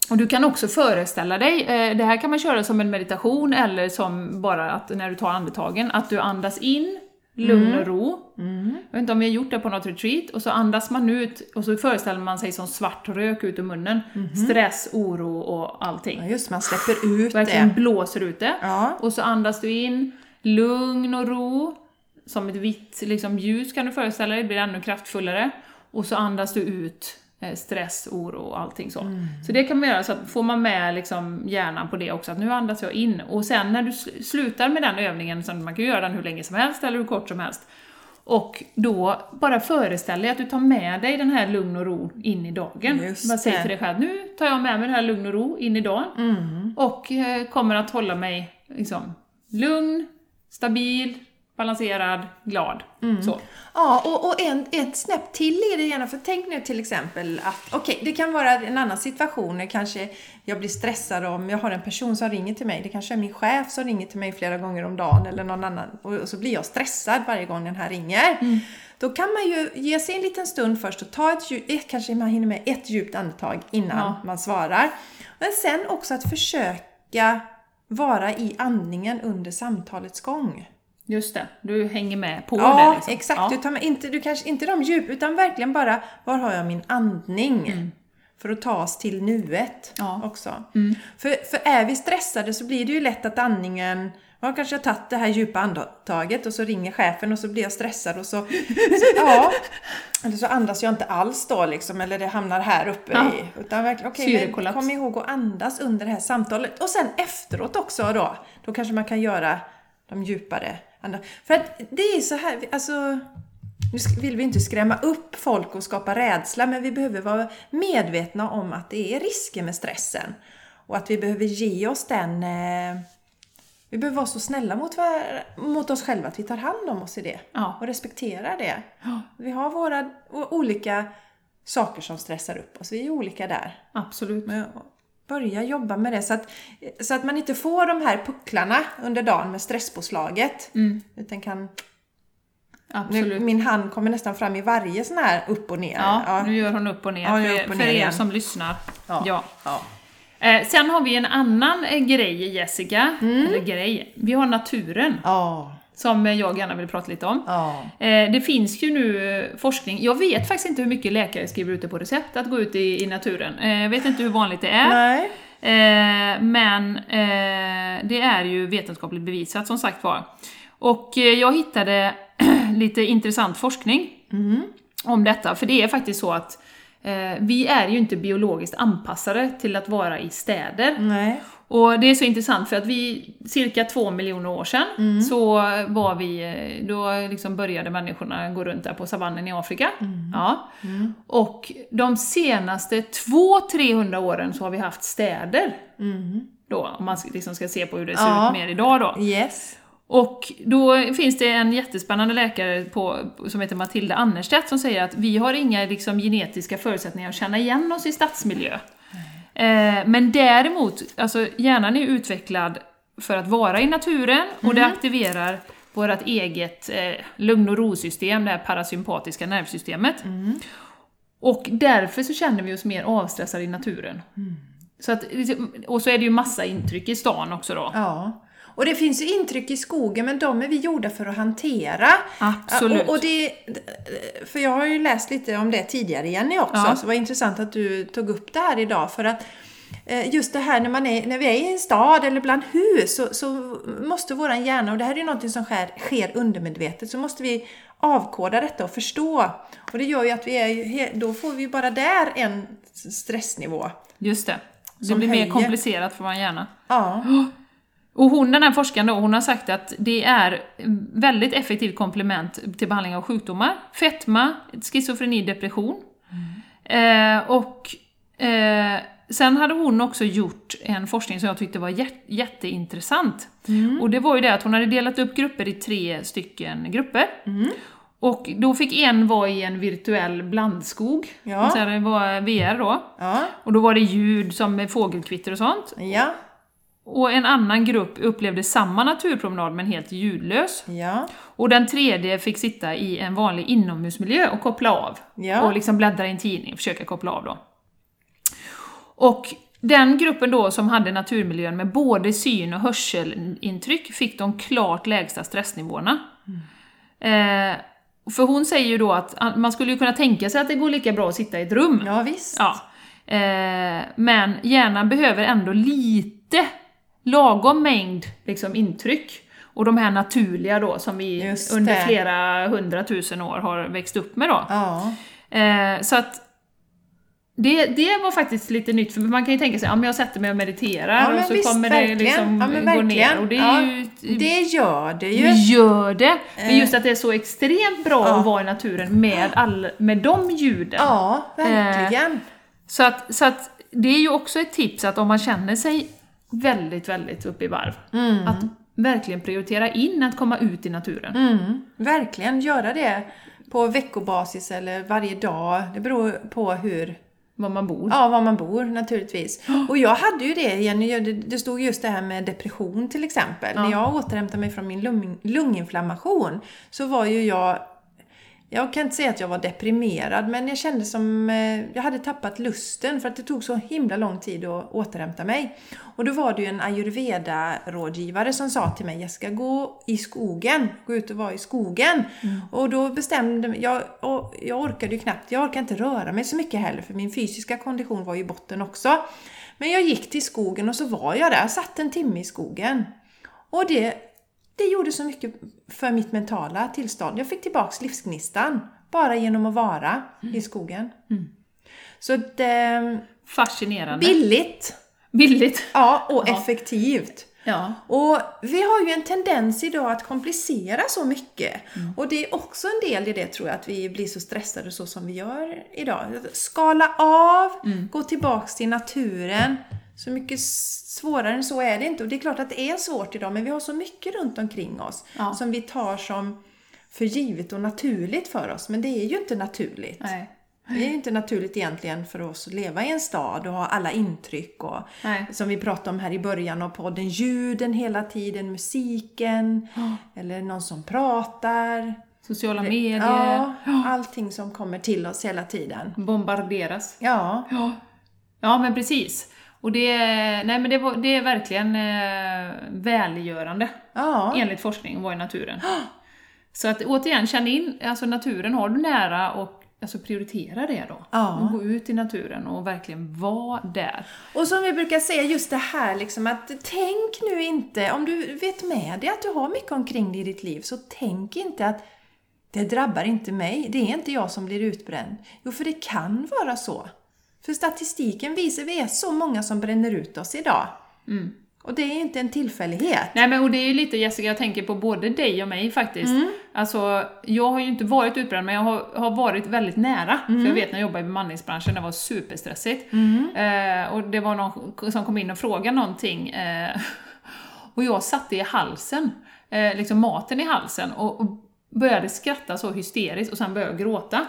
Och du kan också föreställa dig, eh, det här kan man köra som en meditation eller som bara att när du tar andetagen, att du andas in, lugn och ro. Jag vet inte om vi har gjort det på något retreat, och så andas man ut och så föreställer man sig som svart rök ut ur munnen. Stress, oro och allting. Ja, just man släpper ut Verkligen det. blåser ut det. Ja. Och så andas du in, lugn och ro. Som ett vitt liksom, ljus kan du föreställa dig, det blir ännu kraftfullare. Och så andas du ut eh, stress, oro och allting så. Så det kan man göra, så att får man med liksom, hjärnan på det också, att nu andas jag in. Och sen när du sl- slutar med den övningen, så man kan göra den hur länge som helst eller hur kort som helst. Och då bara föreställ dig att du tar med dig den här lugn och ro in i dagen. Just Bara säg till dig själv, nu tar jag med mig den här lugn och ro in i dagen. Och eh, kommer att hålla mig liksom, lugn, stabil, balanserad, glad. Så. Ja, och, och en, ett snäpp till är det gärna, för tänk nu till exempel att, okej, det kan vara en annan situation, kanske jag blir stressad om jag har en person som ringer till mig, det kanske är min chef som ringer till mig flera gånger om dagen eller någon annan, och, så blir jag stressad varje gång den här ringer. Då kan man ju ge sig en liten stund först och ta ett, ett kanske man hinner med ett djupt andetag innan Ja. man svarar. Men sen också att försöka vara i andningen under samtalets gång. Just det, du hänger med på Ja, det. Liksom. exakt. Ja. Du, tar med, inte, du kanske inte de djup, utan verkligen bara, var har jag min andning? För att ta oss till nuet Ja. också. För, för är vi stressade så blir det ju lätt att andningen, jag kanske har tagit det här djupa andetaget och så ringer chefen och så blir jag stressad och så, så ja, eller så andas jag inte alls då liksom, eller det hamnar här uppe Ja. i, utan verkligen, okej, Syrekollaps. kom ihåg att andas under det här samtalet. Och sen efteråt också då, då kanske man kan göra de djupare andra. För att det är så här, alltså, nu vill vi inte skrämma upp folk och skapa rädsla, men vi behöver vara medvetna om att det är risker med stressen. Och att vi behöver ge oss den... Eh, vi behöver vara så snälla mot, var- mot oss själva att vi tar hand om oss i det. Ja. Och respekterar det. Ja. Vi har våra olika saker som stressar upp oss. Vi är olika där. Absolut. Men börja jobba med det så att, så att man inte får de här pucklarna under dagen med stresspåslaget. Utan kan... Nu, Absolut. min hand kommer nästan fram i varje sån här upp och ner. Ja, nu gör hon upp och ner Ja, för, upp och för ner er igen. som lyssnar. Ja. Ja. Ja. Eh, sen har vi en annan eh, grej, Jessica. Mm. Eller grej. Vi har naturen, Ja. Som eh, jag gärna vill prata lite om. Ja. Eh, det finns ju nu eh, forskning, jag vet faktiskt inte hur mycket läkare skriver ute på recept att gå ut i, i naturen. Eh, Jag vet inte hur vanligt det är. Nej. Eh, men eh, det är ju vetenskapligt bevisat som sagt var. Och eh, jag hittade lite intressant forskning om detta, för det är faktiskt så att eh, vi är ju inte biologiskt anpassade till att vara i städer. Nej. Och det är så intressant för att vi, cirka två miljoner år sedan, så var vi, eh, då liksom började människorna gå runt där på savannen i Afrika. Ja. Och de senaste 200-300 åren så har vi haft städer. Då, om man liksom ska se på hur det ser Ja. ut mer idag då. Yes. Och då finns det en jättespännande läkare på, som heter Matilda Annerstedt som säger att vi har inga liksom, genetiska förutsättningar att känna igen oss i stadsmiljö. Eh, men däremot, alltså hjärnan är utvecklad för att vara i naturen och det aktiverar vårt eget eh, lugn och ro-system, det här parasympatiska nervsystemet. Och därför så känner vi oss mer avstressade i naturen. Så att, liksom, och så är det ju massa intryck i stan också då. Ja. Och det finns ju intryck i skogen, men de är vi gjorda för att hantera. Absolut. Och, och det, för jag har ju läst lite om det tidigare, Jenny, också. Ja. Så det var intressant att du tog upp det här idag. För att eh, just det här när, man är, när vi är i en stad eller bland hus så, så måste våran hjärna, och det här är ju någonting som sker, sker undermedvetet, så måste vi avkoda detta och förstå. Och det gör ju att vi är, då får vi bara där en stressnivå. Just det. Det blir mer höjer. komplicerat för vår hjärna. Ja. Och hon, den här forskaren då, hon har sagt att det är väldigt effektivt komplement till behandling av sjukdomar. Fetma, schizofreni, depression. Eh, och eh, sen hade hon också gjort en forskning som jag tyckte var jät- jätteintressant. Och det var ju det att hon hade delat upp grupper i tre stycken grupper. Och då fick en vara i en virtuell blandskog, Ja. det var VR då. Ja. Och då var det ljud som fågelkvitter och sånt. Ja. Och en annan grupp upplevde samma naturpromenad men helt ljudlös. Ja. Och den tredje fick sitta i en vanlig inomhusmiljö och koppla av. Ja. Och liksom bläddra i en tidning och försöka koppla av då. Och den gruppen då som hade naturmiljön med både syn och hörselintryck fick de klart lägsta stressnivåerna. Eh, för hon säger ju då att man skulle ju kunna tänka sig att det går lika bra att sitta i ett rum. Ja, visst. Ja. Eh, men hjärnan behöver ändå lite lagom mängd liksom, intryck. Och de här naturliga då, som vi under det. flera hundratusen år har växt upp med då. Ja. Eh, så att det, det var faktiskt lite nytt, för man kan ju tänka sig, ja men jag sätter mig och mediterar Ja, och så visst, kommer det liksom Ja, gå ner. Och det Ja, ju... Det gör det Det ju. gör det, men Eh. just att det är så extremt bra Ja. att vara i naturen med, all, med de ljuden. Ja, verkligen. Så att, så att det är ju också ett tips att om man känner sig väldigt, väldigt uppe i varv, Mm. att verkligen prioritera in att komma ut i naturen. Mm, verkligen göra det på veckobasis eller varje dag. Det beror på hur, Var man bor. ja, var man bor naturligtvis. Och jag hade ju det, Jenny, det- stod just det här med depression till exempel. Ja. När jag återhämtade mig från min lung, lunginflammation så var ju jag jag kan inte säga att jag var deprimerad, men jag kände som eh, jag hade tappat lusten för att det tog så himla lång tid att återhämta mig. Och då var det ju en ayurveda-rådgivare som sa till mig, jag ska gå i skogen, gå ut och vara i skogen. Och då bestämde jag, och jag orkade ju knappt, jag orkade inte röra mig så mycket heller för min fysiska kondition var ju i botten också. Men jag gick till skogen och så var jag där, satt en timme i skogen. Och det, det gjorde så mycket för mitt mentala tillstånd. Jag fick tillbaks livsgnistan bara genom att vara i skogen. Så det, Fascinerande. billigt Billigt. ja, och Ja. effektivt. Ja. Och vi har ju en tendens idag att komplicera så mycket. Och det är också en del i det tror jag, att vi blir så stressade så som vi gör idag. Skala av, gå tillbaks till naturen. Så mycket svårare än så är det inte. Och det är klart att det är svårt idag, men vi har så mycket runt omkring oss Ja. som vi tar som för givet och naturligt för oss. Men det är ju inte naturligt. Nej. Det är ju inte naturligt egentligen för oss att leva i en stad och ha alla intryck och Nej. som vi pratade om här i början av podden, ljuden hela tiden, musiken, eller någon som pratar. Sociala medier. Ja, allting som kommer till oss hela tiden. Bombarderas. Ja, Ja. ja, men precis. Och det, nej, men det, var, det är verkligen eh, välgörande, ja, enligt forskning, att vara i naturen. Så att återigen, känn in, alltså naturen har du nära och alltså prioritera det då. Ja. Och gå ut i naturen och verkligen vara där. Och som vi brukar säga, just det här liksom att tänk nu inte, om du vet med dig att du har mycket omkring dig i ditt liv, så tänk inte att det drabbar inte mig, det är inte jag som blir utbränd. Jo, för det kan vara så. För statistiken visar, vi är så många som bränner ut oss idag. Mm. Och det är inte en tillfällighet. Nej men och det är ju lite Jessica, jag tänker på både dig och mig faktiskt. Mm. Alltså, jag har ju inte varit utbränd men jag har, har varit väldigt nära. Mm. För jag vet när jag jobbade i bemanningsbranschen, det var superstressigt. Eh, och det var någon som kom in och frågade någonting. Eh, och jag satte i halsen, eh, liksom maten i halsen och, och började skratta så hysteriskt och sen började jag gråta.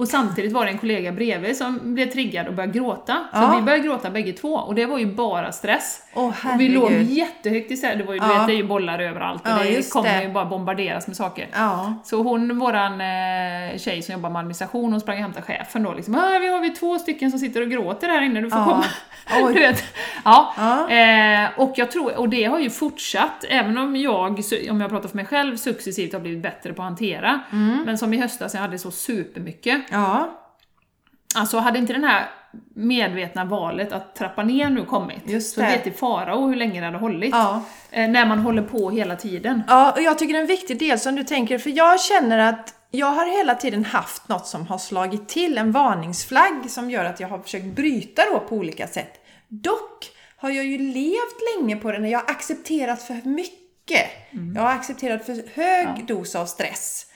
Och samtidigt var det en kollega bredvid som blev triggad och började gråta. Så Ja. vi började gråta bägge två och det var ju bara stress. Åh Och vi låg jättehögt istället, det var ju, Ja. vet, det är ju bollar överallt och Ja, det kommer ju bara bombarderas med saker. Så hon, våran eh, tjej som jobbar med administration, hon sprang och hämtade chefen då liksom ah, vi har vi två stycken som sitter och gråter här inne, du får komma. Du vet. Ja. Ja. Eh, och jag tror, och det har ju fortsatt, även om jag, om jag pratar för mig själv, successivt har blivit bättre på att hantera. Mm. Men som i höstas, jag hade så supermycket. Ja, Alltså hade inte den här medvetna valet att trappa ner nu kommit, Just så det. vet i farao hur länge det hade hållit. ja. Eh, när man håller på hela tiden. Ja, och jag tycker det är en viktig del som du tänker, för jag känner att jag har hela tiden haft något som har slagit till, en varningsflagg som gör att jag har försökt bryta då på olika sätt. Dock har jag ju levt länge på det när jag har accepterat för mycket. Jag har accepterat för hög dos av stress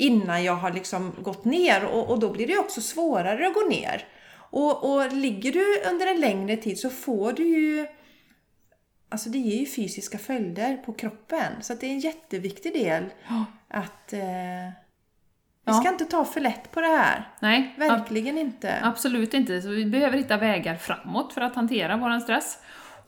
innan jag har liksom gått ner och, och då blir det också svårare att gå ner. Och, och ligger du under en längre tid så får du ju Alltså det ger ju fysiska följder på kroppen. Så det är en jätteviktig del att eh, vi ska Ja. inte ta för lätt på det här. Nej, ab- Verkligen inte. absolut inte. Så vi behöver hitta vägar framåt för att hantera vår stress.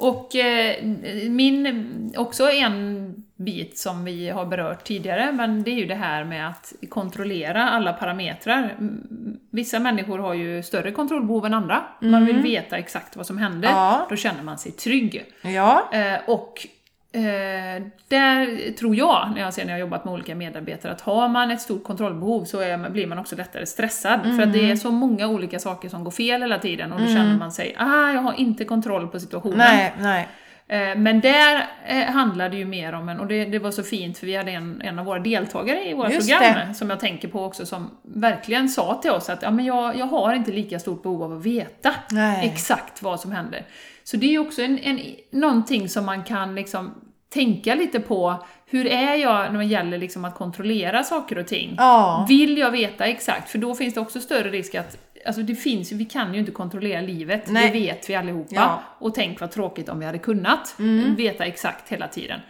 Och eh, min, också en bit som vi har berört tidigare, men det är ju det här med att kontrollera alla parametrar. Mm, Vissa människor har ju större kontrollbehov än andra. Man vill veta exakt vad som händer. Ja. Då känner man sig trygg. Ja, Eh, och Eh, där tror jag, när jag ser när jag jobbat med olika medarbetare, att har man ett stort kontrollbehov så är, blir man också lättare stressad. För att det är så många olika saker som går fel hela tiden och då känner man sig ah, jag har inte kontroll på situationen. Nej, nej. Eh, Men där eh, handlar det ju mer om en, och det, det var så fint för vi hade en, en av våra deltagare i våra Just program, det. som jag tänker på också, som verkligen sa till oss att ja, men jag, jag har inte lika stort behov av att veta Nej. exakt vad som händer. Så det är också en, en, någonting som man kan liksom tänka lite på, hur är jag när det gäller liksom att kontrollera saker och ting? Ja. Vill jag veta exakt? För då finns det också större risk att Alltså det finns ju, vi kan ju inte kontrollera livet, Nej. det vet vi allihopa. Ja. Och tänk vad tråkigt om vi hade kunnat Mm. veta exakt hela tiden.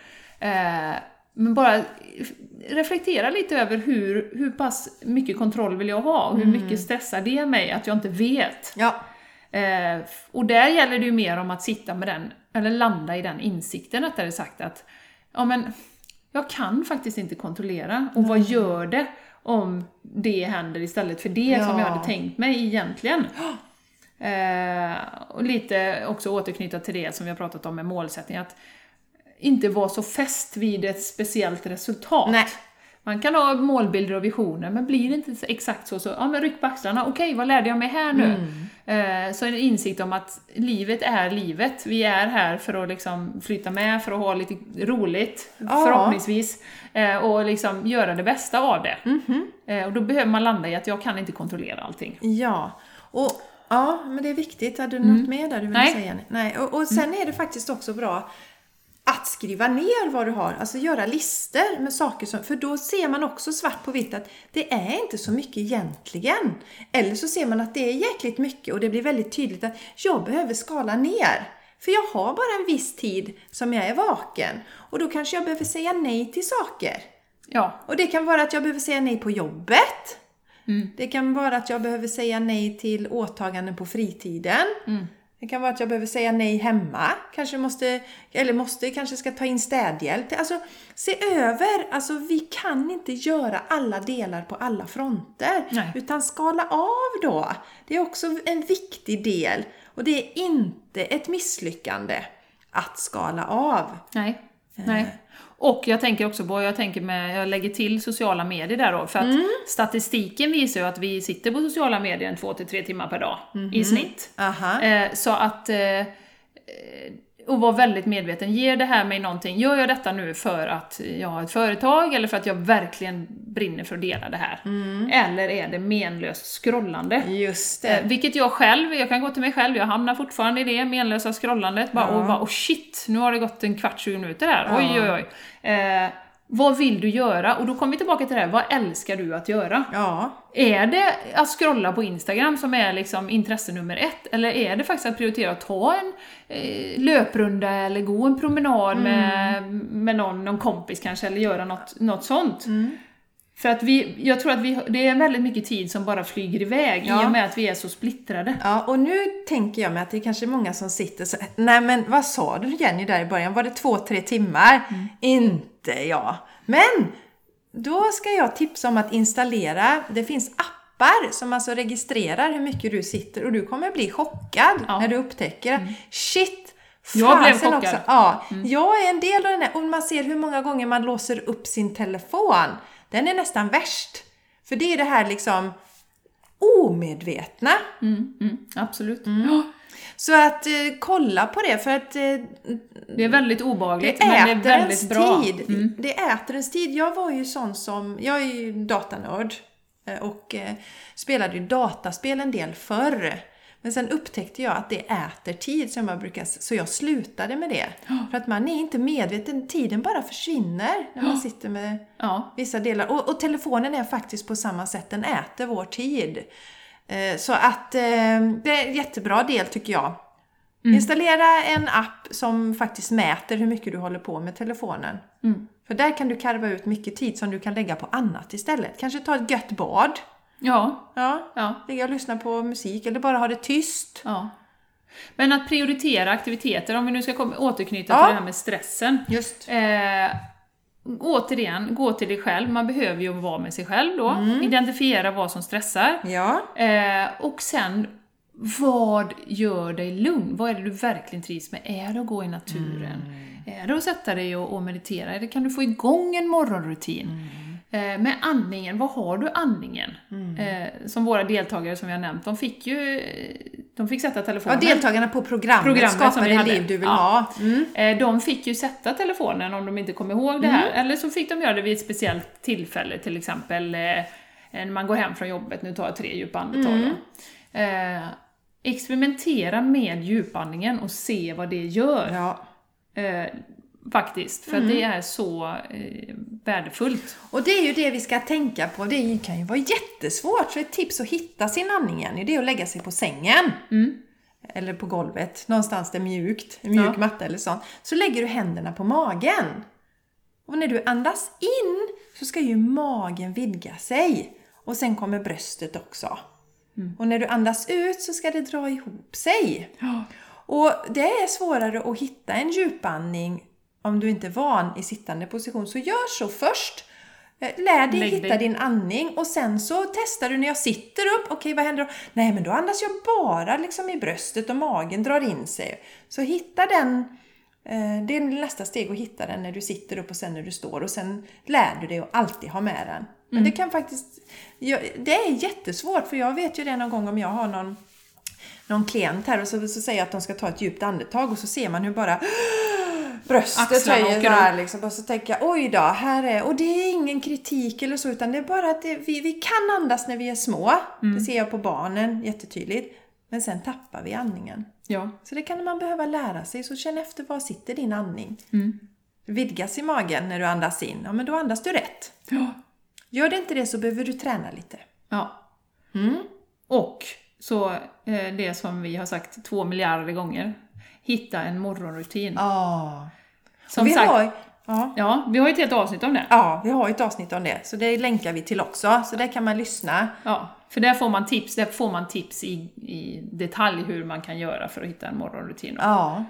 Eh, men bara reflektera lite över hur, hur pass mycket kontroll vill jag ha och hur Mm. mycket stressar det mig att jag inte vet. Ja. Eh, och där gäller det ju mer om att sitta med den, eller landa i den insikten rättare sagt att ja men, jag kan faktiskt inte kontrollera. Och vad gör det om det händer istället för det som jag Ja. hade tänkt mig egentligen? Eh, och lite också återknyta till det som vi har pratat om med målsättning, att inte vara så fäst vid ett speciellt resultat. Nej. Man kan ha målbilder och visioner, men blir det inte exakt så, så ja men ryck på axlarna, okej vad lärde jag mig här nu? Eh, så en insikt om att livet är livet, vi är här för att liksom flytta med, för att ha lite roligt, Ja. förhoppningsvis, eh, och liksom göra det bästa av det. Eh, och då behöver man landa i att jag kan inte kontrollera allting. Ja, och ja, men det är viktigt. Hade du något mer där du ville Nej. säga? Nej. Och, och sen är det faktiskt också bra att skriva ner vad du har, alltså göra listor med saker som, för då ser man också svart på vitt att det är inte så mycket egentligen. Eller så ser man att det är jäkligt mycket och det blir väldigt tydligt att jag behöver skala ner. För jag har bara en viss tid som jag är vaken och då kanske jag behöver säga nej till saker. Ja, Och det kan vara att jag behöver säga nej på jobbet. Det kan vara att jag behöver säga nej till åtaganden på fritiden. Det kan vara att jag behöver säga nej hemma. Kanske måste, eller måste, kanske ska ta in städhjälp. Alltså, se över. Alltså, vi kan inte göra alla delar på alla fronter. Nej. Utan skala av då. Det är också en viktig del. Och det är inte ett misslyckande att skala av. Nej. Nej. Och jag tänker också på, jag tänker med, jag lägger till sociala medier där då, för att statistiken visar ju att vi sitter på sociala medier en två till tre timmar per dag i snitt. Aha. Eh, så att, eh, och vara väldigt medveten, ger det här mig någonting? Gör jag detta nu för att jag har ett företag eller för att jag verkligen brinner för att dela det här? Eller är det menlöst scrollande? Just det. Eh, vilket jag själv, jag kan gå till mig själv, jag hamnar fortfarande i det menlösa scrollandet. Bara, och bara, oh shit, nu har det gått en kvart, 20 minuter här. Oj, oj, oj. Eh, vad vill du göra? Och då kommer vi tillbaka till det här, vad älskar du att göra? Ja. Är det att scrolla på Instagram som är liksom intresse nummer ett? Eller är det faktiskt att prioritera att ta en eh, löprunda eller gå en promenad med, med någon, någon kompis kanske, eller göra något, något sånt? För att vi, jag tror att vi, det är väldigt mycket tid som bara flyger iväg i Ja. och med att vi är så splittrade. Ja, och nu tänker jag mig att det är kanske många som sitter så Nej men vad sa du Jenny där i början? Var det två, tre timmar? Inte ja. Men då ska jag tipsa om att installera, det finns appar som alltså registrerar hur mycket du sitter och du kommer bli chockad Ja. när du upptäcker Shit! Jag blev chockad. Ja, jag är en del av den här och man ser hur många gånger man låser upp sin telefon. Den är nästan värst. För det är det här liksom omedvetna. Mm, mm, absolut. Ja, Så att eh, kolla på det för att eh, det är väldigt obehagligt, det men det är väldigt bra. Mm. tid. Det äter ens tid. Jag var ju sån som, jag är ju datanörd eh, och eh, spelade ju dataspel en del förr. Men sen upptäckte jag att det äter tid som jag brukar, så jag slutade med det. För att man är inte medveten, tiden bara försvinner när man sitter med Ja, vissa delar. Och, och telefonen är faktiskt på samma sätt, den äter vår tid. Eh, så att eh, det är en jättebra del tycker jag. Installera en app som faktiskt mäter hur mycket du håller på med telefonen. För där kan du karva ut mycket tid som du kan lägga på annat istället. Kanske ta ett gött bad. ja, Ja, ja. ligga och lyssna på musik eller bara ha det tyst. Ja. Men att prioritera aktiviteter, om vi nu ska återknyta Ja. till det här med stressen. Just. Eh, återigen, gå till dig själv. Man behöver ju vara med sig själv då. Mm. Identifiera vad som stressar. Ja. Eh, och sen, vad gör dig lugn? Vad är det du verkligen trivs med? Är det att gå i naturen? Är det att sätta dig och, och meditera? Eller kan du få igång en morgonrutin? Eh, med andningen, vad har du andningen? Eh, som våra deltagare som vi har nämnt, de fick ju de fick sätta Ja, telefonen. deltagarna på programmet, Programmet Skapa det liv du vill Ja. ha. Mm. Eh, De fick ju sätta telefonen om de inte kom ihåg det här, eller så fick de göra det vid ett speciellt tillfälle, till exempel eh, när man går hem från jobbet, nu tar jag tre djupa andetag då. Eh, experimentera med djupandningen och se vad det gör. Ja. Eh, faktiskt, för att det är så eh, värdefullt. Och det är ju det vi ska tänka på. Det kan ju vara jättesvårt. Så ett tips att hitta sin andning igen, det är att lägga sig på sängen. Eller på golvet, någonstans där mjukt, en mjuk Ja. matta eller sånt. Så lägger du händerna på magen. Och när du andas in så ska ju magen vidga sig. Och sen kommer bröstet också. Och när du andas ut så ska det dra ihop sig. Och det är svårare att hitta en djupandning om du inte är van i sittande position. Så gör så först. Eh, Lär dig Lägg hitta dig. din andning och sen så testar du när jag sitter upp. Okej, vad händer då? Nej, men då andas jag bara liksom i bröstet och magen drar in sig. Så hitta den. eh, Det är nästa steg att hitta den när du sitter upp och sen när du står och sen lär du dig att alltid ha med den. Men det kan faktiskt... Det är jättesvårt för jag vet ju det någon gång om jag har någon någon klient här och så, så säger jag att de ska ta ett djupt andetag och så ser man hur bara bröstet höjer åker där liksom. Och så tänker jag oj då, här är... Och det är ingen kritik eller så utan det är bara att det, vi, vi kan andas när vi är små. Det ser jag på barnen jättetydligt. Men sen tappar vi andningen. Ja. Så det kan man behöva lära sig. Så känn efter, var sitter din andning? Mm. Vidgas i magen när du andas in. Ja, men då andas du rätt. Ja. Gör det inte det så behöver du träna lite. ja. Mm. Och så eh, det som vi har sagt två miljarder gånger, hitta en morgonrutin. Ja. Som vi sagt, har, ja. ja, vi har ju ett helt avsnitt om det. Ja, vi har ett avsnitt om det, så det länkar vi till också. Så där kan man lyssna. Ja, för där får man tips, där får man tips i, i detalj hur man kan göra för att hitta en morgonrutin. Ja,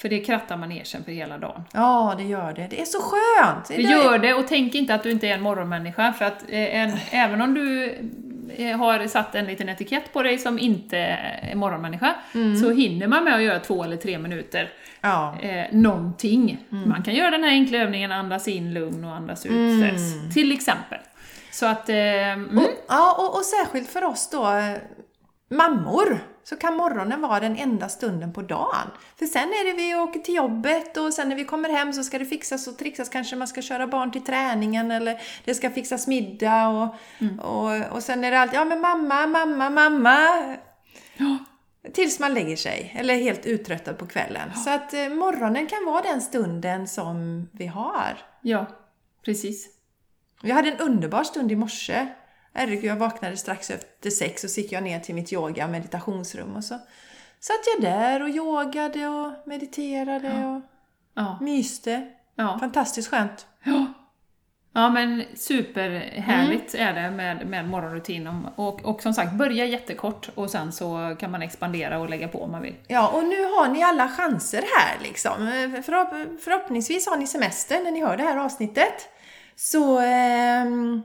För det krattar manegen för hela dagen. ja det gör det. Det är så skönt! Vi gör det och tänk inte att du inte är en morgonmänniska, för att eh, en, även om du eh, har satt en liten etikett på dig som inte är morgonmänniska, så hinner man med att göra två eller tre minuter Ja. eh, någonting. Man kan göra den här enkla övningen, andas in lugn och andas ut stress, till exempel. Så att... Eh, mm, Och, ja, och, och särskilt för oss då, eh, mammor, så kan morgonen vara den enda stunden på dagen. För sen är det vi åker till jobbet och sen när vi kommer hem så ska det fixas och trixas. Kanske man ska köra barn till träningen eller det ska fixas middag och, och, och sen är det alltid, ja men mamma, mamma, mamma. Tills man lägger sig, eller är helt uttröttad på kvällen. Så att eh, morgonen kan vara den stunden som vi har. ja, precis. Jag hade en underbar stund i morse. Herregud, jag vaknade strax efter sex och så gick jag ner till mitt yoga och meditationsrum och så satt jag där och yogade och mediterade och Ja, myste. ja. Fantastiskt skönt. Ja. Ja men superhärligt Mm. är det med, med morgonrutin. Och, och som sagt, börja jättekort och sen så kan man expandera och lägga på om man vill. Ja, och nu har ni alla chanser här liksom. Förhopp- förhoppningsvis har ni semester när ni hör det här avsnittet. Så ehm,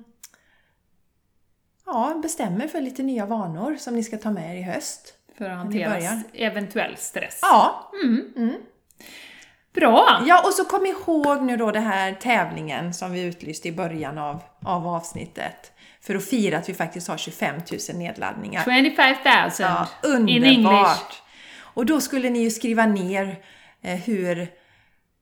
ja, bestäm er för lite nya vanor som ni ska ta med er i höst. För att hantera eventuell stress. Ja, Bra! Ja, och så kom ihåg nu då den här tävlingen som vi utlyste i början av, av avsnittet. För att fira att vi faktiskt har 25 000 nedladdningar. 25 000 Ja, in English. underbart! Och då skulle ni ju skriva ner eh, hur,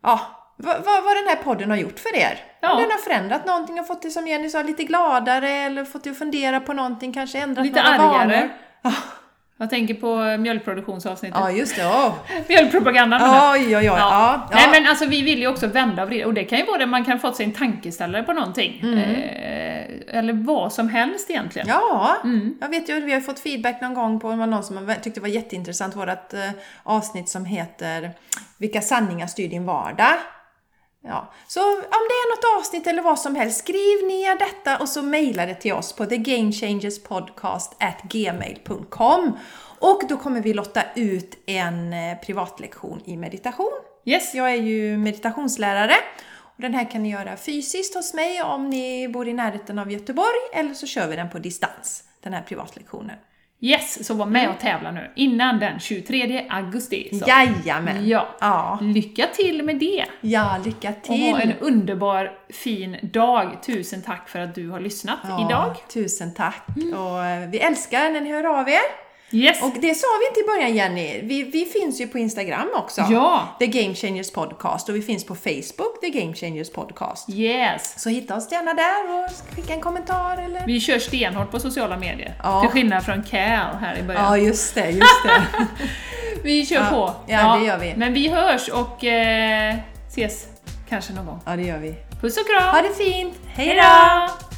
ja, vad, vad, vad den här podden har gjort för er. Ja. Om den har förändrat någonting och fått det som Jenny sa, lite gladare eller fått det att fundera på någonting, kanske ändrat Lite några argare. vanor. Jag tänker på mjölkproduktionsavsnittet. Ja, just det. Åh. Mjölkpropagandan. Oj, oj, oj. Ja. Ja. Nej men alltså vi vill ju också vända och vrida, och det kan ju vara det man kan fått sig en tankeställare på någonting. Mm. Eh, eller vad som helst egentligen. Ja, Mm. jag vet ju vi har fått feedback någon gång på någon som tyckte det var jätteintressant, vårt eh, avsnitt som heter Vilka sanningar styr din vardag? Ja, så om det är något avsnitt eller vad som helst, skriv ner detta och så mejla det till oss på thegamechangerspodcast@gmail.com och då kommer vi lotta ut en eh, privatlektion i meditation. Yes. Jag är ju meditationslärare och den här kan ni göra fysiskt hos mig om ni bor i närheten av Göteborg eller så kör vi den på distans, den här privatlektionen. Yes, så var med och tävla nu innan den 23 augusti. Så. Jajamän! Ja. Ja. Lycka till med det! Ja, lycka Och till! ha en underbar, fin dag. Tusen tack för att du har lyssnat Ja, idag. Tusen tack! Och eh, vi älskar när ni hör av er. Yes! Och det sa vi inte i början Jenny, vi, vi finns ju på Instagram också. Ja. The Game Changers Podcast och vi finns på Facebook, The Game Changers Podcast. Yes! Så hitta oss gärna där och skicka en kommentar eller... Vi kör stenhårt på sociala medier. Ja. Till skillnad från Cal här i början. Ja, just det, just det. Vi kör Ja, på. ja, det gör vi. Men vi hörs och eh, ses kanske någon gång. ja, det gör vi. Puss och kram! Ha det fint! Hej då!